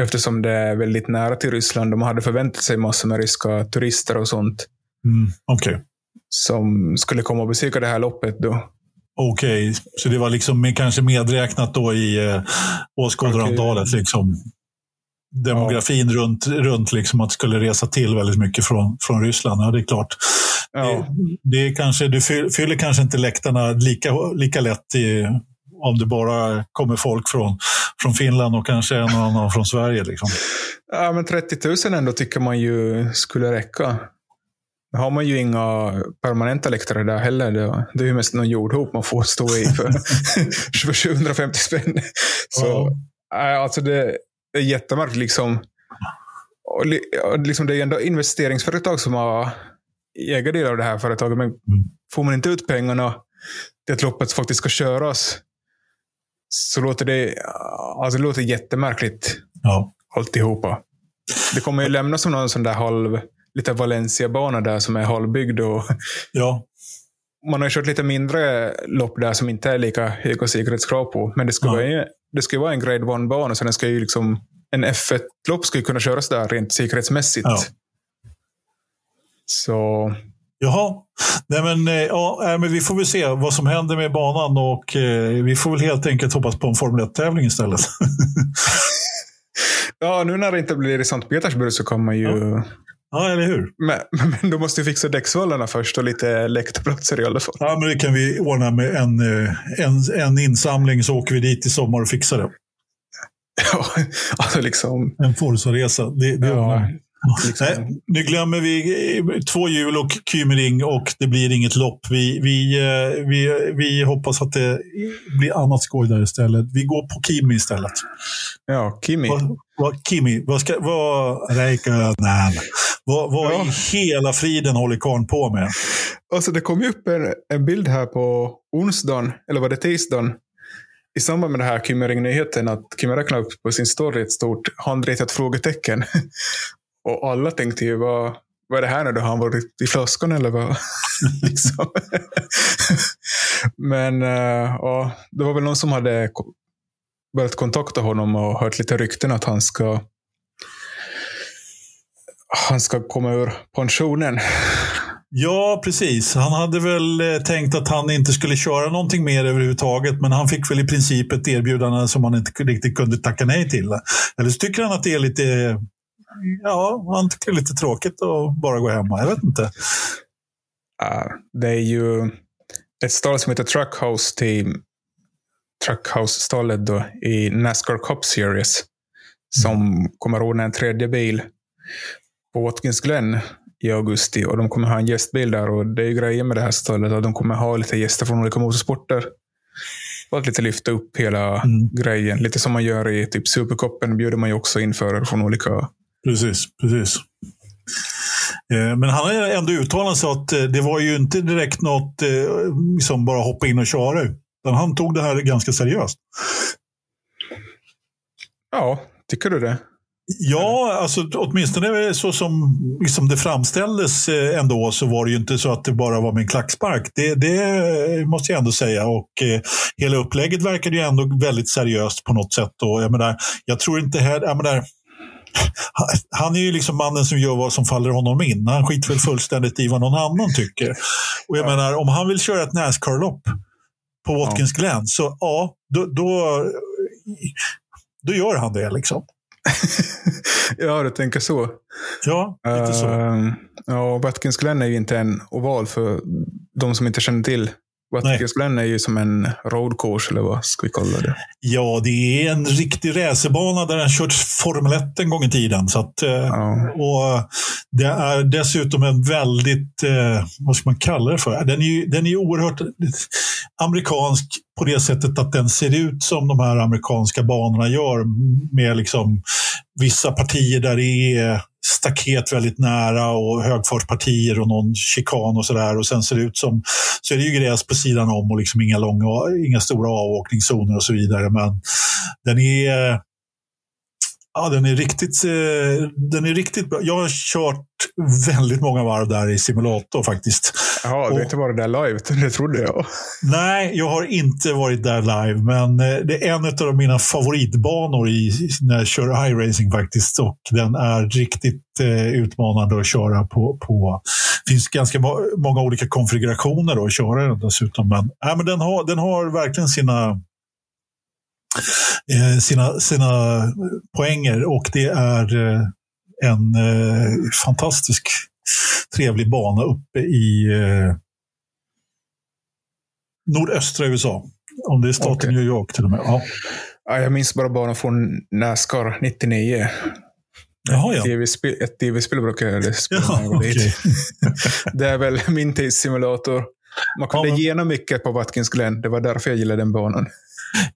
Eftersom det är väldigt nära till Ryssland. De hade förväntat sig massor med ryska turister och sånt. Mm, okay. Som skulle komma och besöka det här loppet. då. Okej, okay. så det var liksom kanske medräknat då i eh, åskådarantalet. Okay. Liksom. Demografin ja. runt, runt liksom att skulle resa till väldigt mycket från, från Ryssland. Ja, det är klart. Ja. Det, det är kanske, du fyller kanske inte läktarna lika, lika lätt i, om det bara kommer folk från, från Finland och kanske en och annan från Sverige. Liksom. Ja, men 30 000 ändå tycker man ju skulle räcka. Nu har man ju inga permanenta läktare där heller. Det är ju mest någon jordhop man får stå i för, för 750 spänn. Så, ja. alltså det är jättemärkligt. Liksom. Och, liksom det är ändå investeringsföretag som har ägardelar av det här företaget. Men mm. får man inte ut pengarna till att loppet faktiskt ska köras så låter det, alltså det låter jättemärkligt. Ja. Alltihopa. Det kommer ju lämna som någon sån där halv lite Valencia-bana där som är halvbyggd. Och ja. Man har kört lite mindre lopp där som inte är lika höga säkerhetskrav på. Men det ska, ja. vara, det vara en grade 1-bana, så den ska ju liksom, en F1-lopp ska ju kunna köras där rent säkerhetsmässigt. Ja. Så... Jaha. Nej, men, eh, ja, men vi får väl se vad som händer med banan och eh, vi får väl helt enkelt hoppas på en Formel 1-tävling istället. ja, nu när det inte blir i Sankt Petersburg så kommer man ju ja. Ja, eller hur? Men, men du måste fixa däcksvallarna först och lite läktarplatser i alla fall. Ja, men det kan vi ordna med en, eh, en, en insamling så åker vi dit i sommar och fixar det. Ja, alltså liksom. En Forza-resa. Det, det ja, liksom. Nej, nu glömmer vi eh, två hjul och Kymering och det blir inget lopp. Vi, vi, eh, vi, vi hoppas att det blir annat skoj där istället. Vi går på Kimi istället. Ja, Kimi. Vad, vad, Kimi, vad ska... Vad, Räikkönen. Vad, vad ja. i hela friden håller karln på med? Alltså, det kom ju upp en, en bild här på onsdagen, eller var det tisdagen, i samband med den här Kymmering-nyheten att Kim räknade upp på sin story ett stort handritat frågetecken. Och alla tänkte ju, vad, vad är det här nu? Har han varit i flaskan eller vad? liksom. Men uh, ja, det var väl någon som hade börjat kontakta honom och hört lite rykten att han ska han ska komma ur pensionen. Ja, precis. Han hade väl eh, tänkt att han inte skulle köra någonting mer överhuvudtaget, men han fick väl i princip ett erbjudande som han inte riktigt kunde tacka nej till. Eller så tycker han att det är lite ja, han tycker det är lite tråkigt att bara gå hemma. Jag vet inte. Uh, det är ju ett stall som heter Truckhouse Team. Truckhouse-stallet då i Nascar Cup Series. Som kommer ordna en tredje bil på Watkins Glen i augusti. Och de kommer ha en gästbil där. Och det är ju grejen med det här stallet. Att de kommer ha lite gäster från olika motorsporter. För att lite lyfta upp hela Mm. grejen. Lite som man gör i typ Supercupen. bjuder man ju också in förare från olika... Precis, precis. Eh, Men han har ändå uttalat sig att eh, det var ju inte direkt något eh, som bara hoppa in och köra. Utan han tog det här ganska seriöst. Ja, tycker du det? Ja, alltså åtminstone så som liksom det framställdes ändå så var det ju inte så att det bara var med en klackspark. Det, det måste jag ändå säga. Och eh, hela upplägget verkade ju ändå väldigt seriöst på något sätt. Och jag, menar, jag tror inte heller... Jag menar, han är ju liksom mannen som gör vad som faller honom in. Han skiter väl fullständigt i vad någon annan tycker. Och jag menar, om han vill köra ett Nascar-lopp på Watkins Glen, så ja, då, då, då gör han det. liksom. ja, du tänker så. Ja, lite så. Uh, ja, Watkins Glen är ju inte en oval för de som inte känner till. Watkins Glen är ju som en road course, eller vad ska vi kalla det? Ja, det är en riktig racerbana där han kört Formel 1 en gång i tiden. Så att, eh, Ja. och det är dessutom en väldigt, eh, vad ska man kalla det för? Den är ju den är oerhört amerikansk på det sättet att den ser ut som de här amerikanska banorna gör med liksom vissa partier där det är staket väldigt nära och högfartspartier och någon chikan och sådär. Och sen ser det ut som, så är det ju gräs på sidan om och liksom inga, långa, inga stora avåkningszoner och så vidare. Men den är, ja, den är, riktigt, eh, den är riktigt bra. Jag har kört väldigt många varv där i simulator faktiskt. Jaha, du har inte varit där live? Det trodde jag. Nej, jag har inte varit där live, men eh, det är en av mina favoritbanor i, när jag kör iRacing faktiskt. Och den är riktigt eh, utmanande att köra på. på. Det finns ganska må- många olika konfigurationer då, att köra den dessutom. Men, nej, men den, har, den har verkligen sina, sina, sina poänger och det är eh, en eh, fantastisk trevlig bana uppe i eh, nordöstra USA. Om det är staten Okej. New York till och med. Ja. Ja, jag minns bara banan från Nascar 99. Jaha, ja. TV-spel, ett tv-spel brukade jag spela Ja, okej. Det är väl min tidssimulator. Man kunde Ja, men- gena mycket på Watkins Glen. Det var därför jag gillade den banan.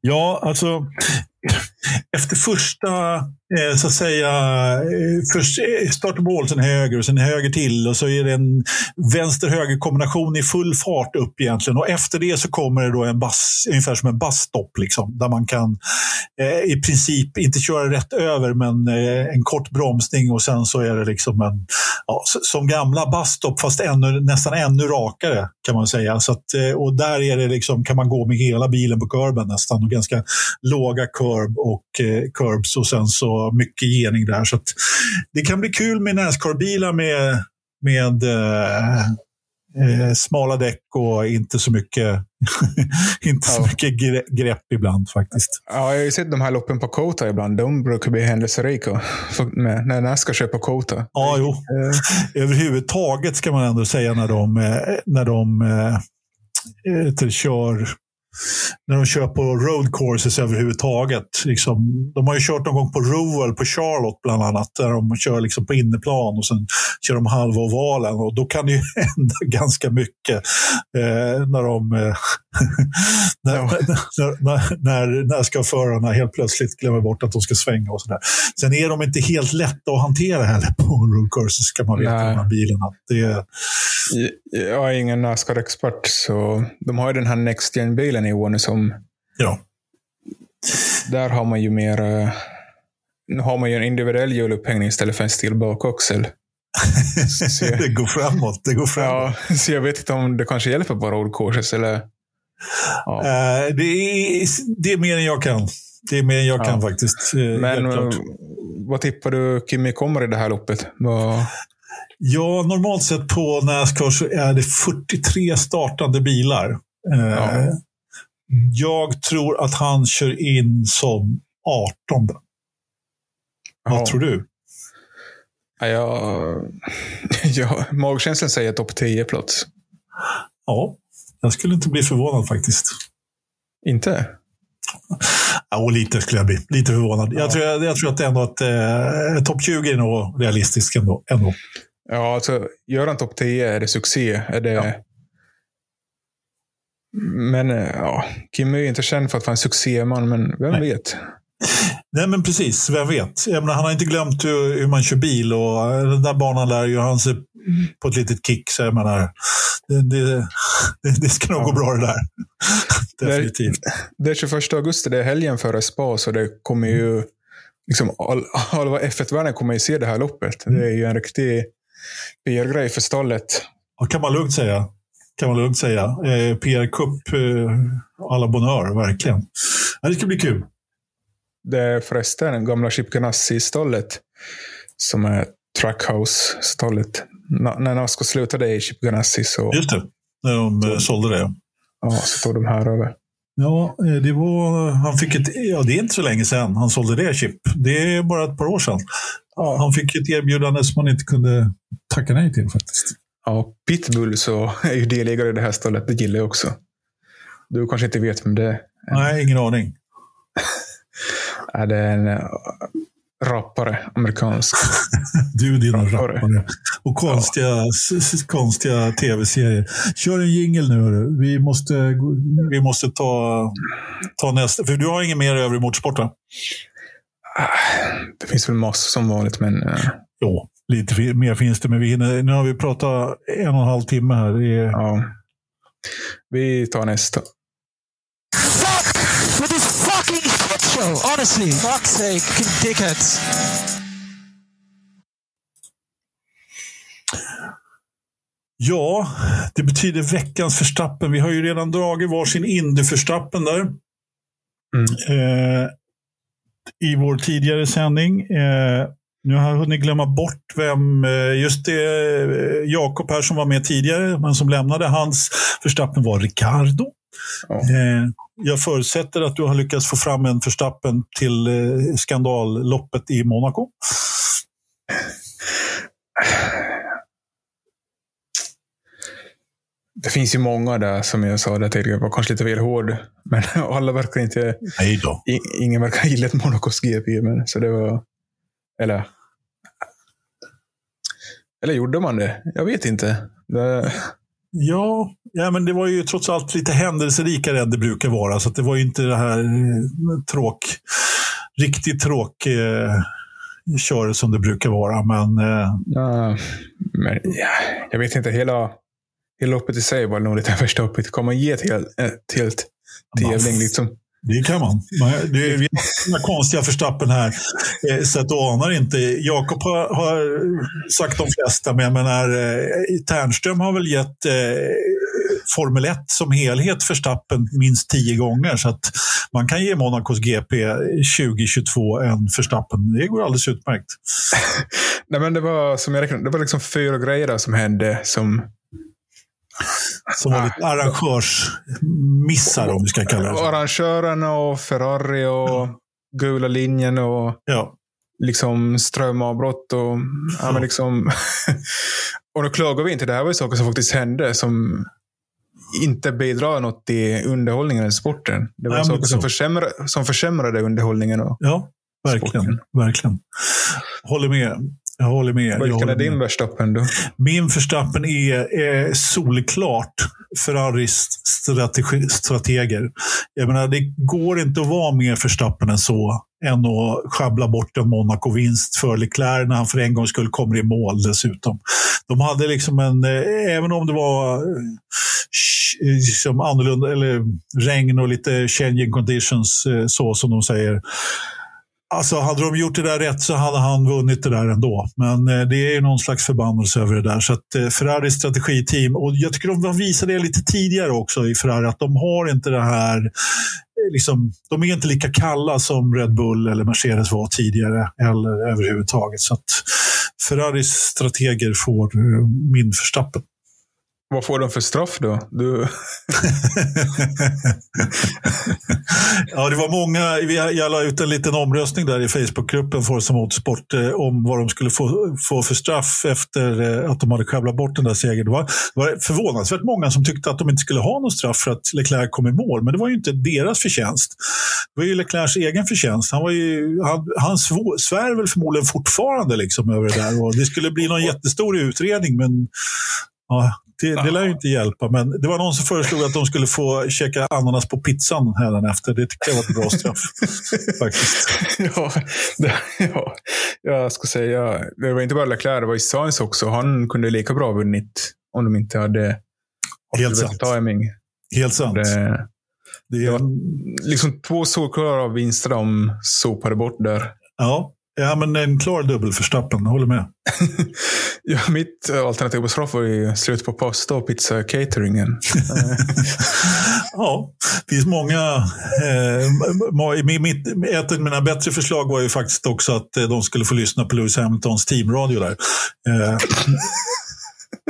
Ja, alltså efter första, eh, så att säga, eh, först eh, start och mål, sen höger och sen höger till och så är det en vänster-höger kombination i full fart upp egentligen. Och efter det så kommer det då en bass, ungefär som en bassstopp liksom, där man kan eh, i princip inte köra rätt över men eh, en kort bromsning och sen så är det liksom en, ja, som gamla busstopp fast ännu, nästan ännu rakare kan man säga. Så att, eh, och där är det liksom, kan man gå med hela bilen på kurben nästan och ganska låga kurb och eh, curbs och sen så mycket gening där. Så det kan bli kul med Nascar-bilar med, med eh, eh, smala däck och inte så mycket, inte så Ja. mycket gre grepp ibland faktiskt. Ja, jag har ju sett de här loppen på Kota ibland. De brukar bli händelserika. När Nascar kör på Kota. Ja, jo. Eh, Överhuvudtaget ska man ändå säga när de, när de eh, till- kör när de kör på road courses överhuvudtaget. Liksom, de har ju kört någon gång på Rowell på Charlotte bland annat. Där de kör liksom på inneplan och sen kör de halva ovalen. Och då kan det ju hända ganska mycket eh, när de eh, när, när, när, när, ska förarna helt plötsligt glömmer bort att de ska svänga och sådär. Sen är de inte helt lätta att hantera heller på road courses ska man veta, Nej. de här bilarna. Det, Jag är ingen Nascar-expert, så de har ju den här Next Gen-bilen i år nu som... ja. Där har man ju mer... eh, Nu har man ju en individuell hjulupphängning istället för en stel bakaxel. Jag- det går framåt. Det går framåt. Ja, så jag vet inte om det kanske hjälper på road courses eller... Ja. Eh, det, är, det är mer än jag kan. Det är mer än jag Ja. kan faktiskt. eh, Men eh, vad tippar du Kimmy kommer i det här loppet? Vad... Ja, normalt sett på Nascar så är det 43 startande bilar. Ja. Jag tror att han kör in som 18. Vad tror du? Ja, jag, ja, magkänslan säger topp 10-plats. Ja, jag skulle inte bli förvånad faktiskt. Inte? Ja, lite skulle jag bli. Lite förvånad. Ja. Jag, tror, jag, jag tror att ändå att eh, topp 20 är nog realistiskt ändå. ändå. Ja, alltså göra en topp 10, är det succé? Är det... Ja. Men eh, ja, Kim är ju inte känd för att vara en succéman, men vem Nej. vet? Nej, men precis. Vem vet? Jag menar, han har inte glömt hur, hur man kör bil och eh, den där banan lär ju han sig på ett litet kick. Så jag menar, det, det, det, ska nog Ja. gå bra det där. Definitivt. Det är 21 augusti, det är helgen före spa, så det kommer ju... Liksom, all, alla F1-världen kommer ju se det här loppet. Det är ju en riktig PR-grej för stallet. Ja, kan man lugnt säga. Kan man lugnt säga. Eh, PR-cup eh, alla bonheur, verkligen. Ja, det ska bli kul. Det är förresten gamla Chip Ganassi-stallet som är Trackhouse-stallet. Na- när Nasco slutade i Chip Ganassi så, Just det, när de eh, sålde det. ja, så tog de här över. Ja, eh, det var, han fick ett, ja, det är inte så länge sedan han sålde det chip. Det är bara ett par år sedan. Ja, han fick ett erbjudande som man inte kunde tacka nej till faktiskt. Ja, Pitbull så är ju delägare i det här stallet. Det gillar jag också. Du kanske inte vet vem det är? Nej, ingen aning. Är det en äh, rappare, amerikansk? Du och dina Rappare. rappare. Och konstiga, s- konstiga tv-serier. Kör en jingle nu. hörru. Vi måste, vi måste ta, ta nästa. För du har ingen mer övrig motorsport va? Det finns väl massor som vanligt, men äh, Jo, lite mer finns det. Men vi hinner, nu har vi pratat en och en halv timme här. Är, ja. Vi tar nästa. Show. Honestly, fuck's sake, dickheads. Ja, det betyder veckans förstappen. Vi har ju redan dragit varsin Indy-förstappen där. Mm. Eh, I vår tidigare sändning. Eh, nu har jag hunnit glömma bort vem, eh, just det, eh, Jakob här som var med tidigare, men som lämnade. Hans förstappen var Ricardo. Ja. Eh, jag förutsätter att du har lyckats få fram en förstappen till eh, skandalloppet i Monaco. Det finns ju många där, som jag sa där tidigare, var kanske lite väl hård. Men alla verkar inte... Nej då. Ingen verkar ha gillat Monacos GP, men så det var... Eller... Eller gjorde man det? Jag vet inte. Det, Ja, ja, men det var ju trots allt lite händelserikare än det brukar vara. Så det var ju inte det här eh, tråk, riktigt tråk eh, kör som det brukar vara. Men eh, ja, men, ja, jag vet inte, hela, hela loppet i sig var nog lite. Kan man ge ett helt, ett helt tävling liksom? Det kan man. man det är, vi har konstiga förstappen här. Eh, så att du anar inte. Jakob har, har sagt de flesta, men jag menar, eh, Ternström har väl gett eh, Formel 1 som helhet förstappen minst tio gånger. Så att man kan ge Monacos GP 2022 en förstappen. Det går alldeles utmärkt. Nej, men det var som jag räknade, det var liksom fyra grejer som hände som som var lite arrangörsmissar om vi ska kalla det så. arrangören och Ferrari och gula linjen och Ja, liksom strömavbrott och ja, men liksom. och då klagar vi inte. Det här var ju saker som faktiskt hände som inte bidrar något till underhållningen i sporten. Det var Ja, saker som, försämra, som försämrade underhållningen. Och, ja verkligen. Sporten. verkligen. Håller med. Jag håller med. Vilken är din. Verstappen då? Min förstappen är, är solklart Ferraris strategi, strateger. Jag menar, det går inte att vara mer förstappen än så. Än att sjabbla bort en Monaco-vinst för Leclerc när han för en gång skulle komma i mål dessutom. De hade liksom en, eh, även om det var eh, liksom annorlunda, eller regn och lite changing conditions, eh, så som de säger. Alltså, hade de gjort det där rätt så hade han vunnit det där ändå. Men eh, det är ju någon slags förbannelse över det där. Så att eh, Ferraris strategiteam, och jag tycker de visade det lite tidigare också i Ferrari, att de har inte det här, eh, liksom, de är inte lika kalla som Red Bull eller Mercedes var tidigare, eller överhuvudtaget. Så att Ferraris strateger får eh, min förstappen. Vad får de för straff då? Du... ja, det var många. Jag la ut en liten omröstning där i Facebookgruppen Forza Motorsport eh, om vad de skulle få, få för straff efter eh, att de hade sjabblat bort den där segern. Det var, det var förvånansvärt många som tyckte att de inte skulle ha någon straff för att Leclerc kom i mål. Men det var ju inte deras förtjänst. Det var ju Leclercs egen förtjänst. Han, var ju, han, han svär väl förmodligen fortfarande liksom över det där. Och det skulle bli någon jättestor utredning, men ja, det, det lär ju inte hjälpa. Men det var någon som föreslog att de skulle få käka ananas på pizzan efter. Det tyckte jag var ett bra straff. faktiskt. ja, det, ja, jag ska säga, det var inte bara Leclerc, det var ju Sainz också. Han kunde lika bra vunnit om de inte hade Helt sant. timing. Helt sant. Det, Det är, liksom två solklara vinster de sopade bort där. ja, ja, men en klar dubbel för Stappen. Håller med. Ja, mitt alternativ på straff var ju slut på pasta och pizza cateringen. Ja, det finns många. Eh, mitt, ett av mina bättre förslag var ju faktiskt också att eh, de skulle få lyssna på Lewis Hamiltons teamradio där. Eh,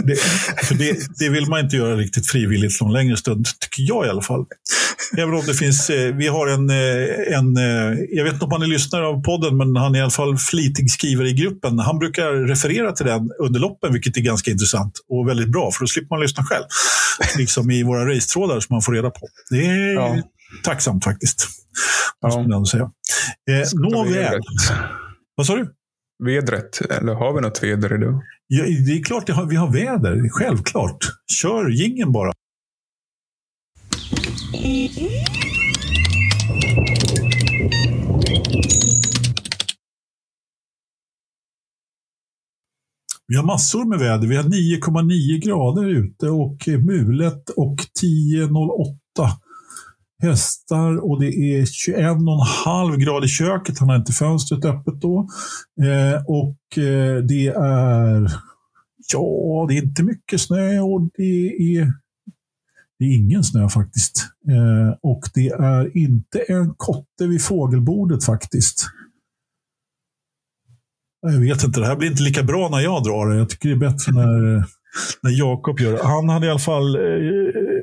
det, för det, det vill man inte göra riktigt frivilligt någon längre stund, tycker jag i alla fall. Även om det finns, eh, vi har en, eh, en eh, jag vet inte om han är lyssnare av podden, men han är i alla fall flitig skrivare i gruppen. Han brukar referera till den under loppen, vilket är ganska intressant och väldigt bra, för då slipper man lyssna själv. Liksom i våra racetrådar som man får reda på. Det är Ja. tacksamt faktiskt. Ja. Man säga. Eh, nåväl. Vad sa du? Vädret, eller har vi något väder idag? Ja, det är klart vi har väder, självklart. Kör gingen bara. Vi har massor med väder. Vi har 9,9 grader ute och mulet och 10,08 hästar och det är 21,5 grader i köket. Han har inte fönstret öppet då. Eh, och eh, det är Ja, det är inte mycket snö och det är, det är ingen snö faktiskt. Eh, och det är inte en kotte vid fågelbordet faktiskt. Jag vet inte, det här blir inte lika bra när jag drar det. Jag tycker det är bättre när, eh, när Jakob gör det. Han hade i alla fall eh,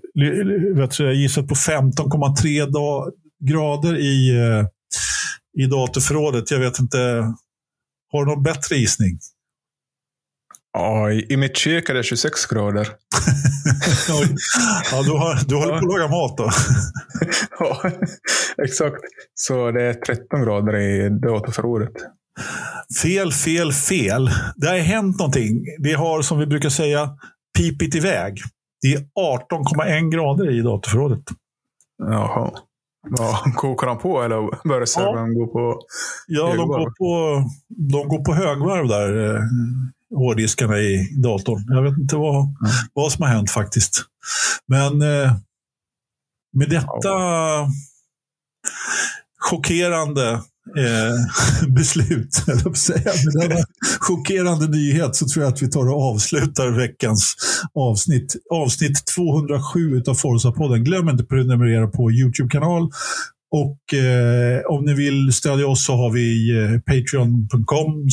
vet du, gissat på 15,3 da- grader i, eh, i datorförrådet. Jag vet inte, har du någon bättre gissning? Ja, i, mitt kök är det 26 grader. Ja, du, har, du håller på att laga mat då? ja, exakt. Så det är 13 grader i datorförrådet. Fel, fel, fel. Det har hänt någonting. Det har, som vi brukar säga, pipit iväg. Det är 18,1 grader i datorförrådet. Jaha. Ja, kokar han på eller börjar servern gå på Ja, de går, på, de går på högvarv där, eh, hårddiskarna i datorn. Jag vet inte vad, vad som har hänt faktiskt. Men eh, med detta chockerande eh, beslut, säga, med denna chockerande nyhet så tror jag att vi tar och avslutar veckans avsnitt. Avsnitt 207 av Forza-podden. Glöm inte att prenumerera på YouTube-kanal. Och eh, om ni vill stödja oss så har vi eh, patreon.com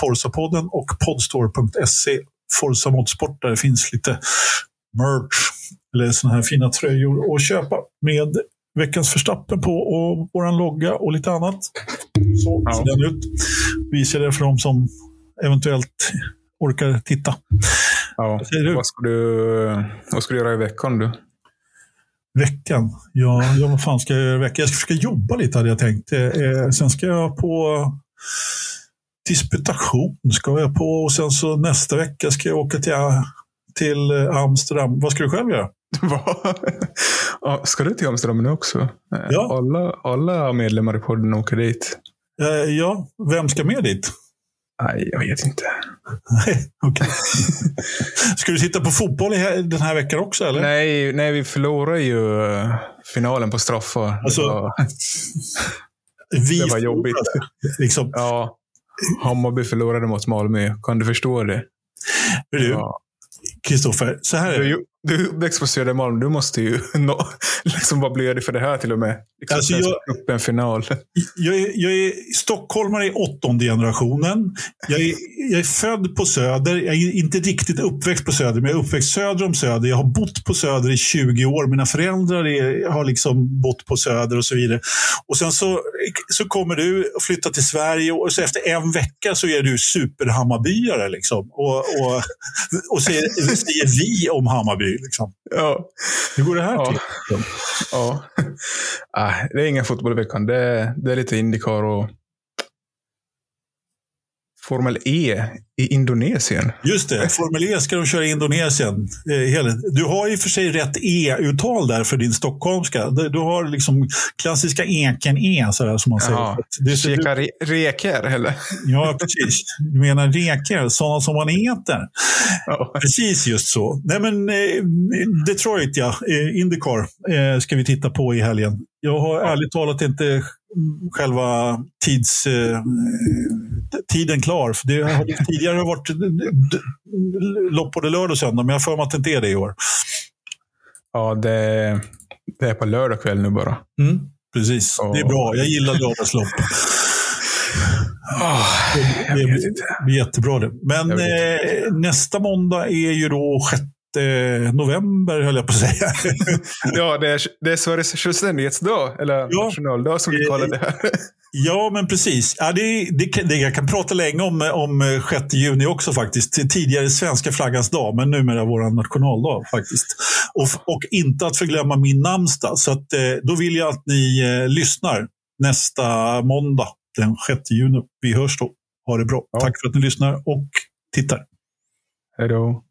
Forsapodden och podstore.se Forza Motorsport där det finns lite merch eller sådana här fina tröjor att köpa med veckans förstappen på och våran logga och lite annat. Så Ja. ser den ut. Visar det för de som eventuellt orkar titta. Ja. Vad säger du? Vad ska du, vad ska du göra i veckan du? Veckan? Ja, ja vad fan ska jag göra i veckan? Jag ska försöka jobba lite hade jag tänkt. Eh, eh, sen ska jag på disputation ska jag på och sen så nästa vecka ska jag åka till, till Amsterdam. Vad ska du själv göra? Va? Ja, ska du till Amsterdam nu också? Eh, Ja. Alla, alla medlemmar i podden åker dit. Eh, ja, vem ska med dit? Nej, jag vet inte. Nej, okej. Ska du titta på fotboll den här veckan också eller? Nej, nej, vi förlorade ju eh, finalen på straffar. Alltså, det var, Vi det var jobbigt. Liksom, Ja, Hammarby förlorade mot Malmö. Kan du förstå det? du, Ja. Kristoffer, så här är det. Du uppväxt på Södermalm. Du måste ju nå, liksom vara blödig för det här till och med. Liksom, Alltså, alltså, jag- upp en final. Jag är, jag är stockholmare i åttonde generationen. Jag är, jag är född på Söder. Jag är inte riktigt uppväxt på Söder, men jag är uppväxt söder om Söder. Jag har bott på Söder i 20 år. Mina föräldrar är, har liksom bott på Söder och så vidare. Och sen så, så kommer du och flyttar till Sverige och så efter en vecka så är du superhammarbyare. Liksom. Och, och, och säger, säger vi om Hammarby. Liksom. Ja. Hur går det här Ja. till? ja. Ah, det är ingen fotboll i veckan. Det, är- det är lite Indycar och Formel E i Indonesien. Just det, Formel E ska de köra i Indonesien. Eh, Du har i och för sig rätt E-uttal där för din stockholmska. Du du har liksom klassiska eken-E, som man säger. Jaha. Det du, Käka re- reker, eller? ja, precis. Du menar reker, sådana som man äter. Ja. Precis just så. Nej, men eh, Detroit, ja. Eh, Indycar ska vi titta på i helgen. Jag har ärligt talat inte själva tids, eh, tiden klar. För det har tidigare varit lopp både lördag och söndag, men jag har för mig att det inte är det i år. Ja, det, det är på lördag kväll nu bara. Mm, precis, det är bra. Jag gillar lördagslopp. Ah, Det inte. blir jättebra det. Men eh, nästa måndag är ju då 6 november, höll jag på att säga. Ja, det är, det är Sveriges självständighetsdag, eller Ja. nationaldag som vi Eh, kallar det här. Ja, men precis. Ja, det, det, det, jag kan prata länge om, om 6 juni också faktiskt. Tidigare svenska flaggans dag, men numera vår nationaldag faktiskt. Och, och inte att förglömma min namnsdag. Så att, eh, då vill jag att ni eh, lyssnar nästa måndag, den 6 juni. Vi hörs då. Ha det bra. Ja. Tack för att ni lyssnar och tittar. Hej då.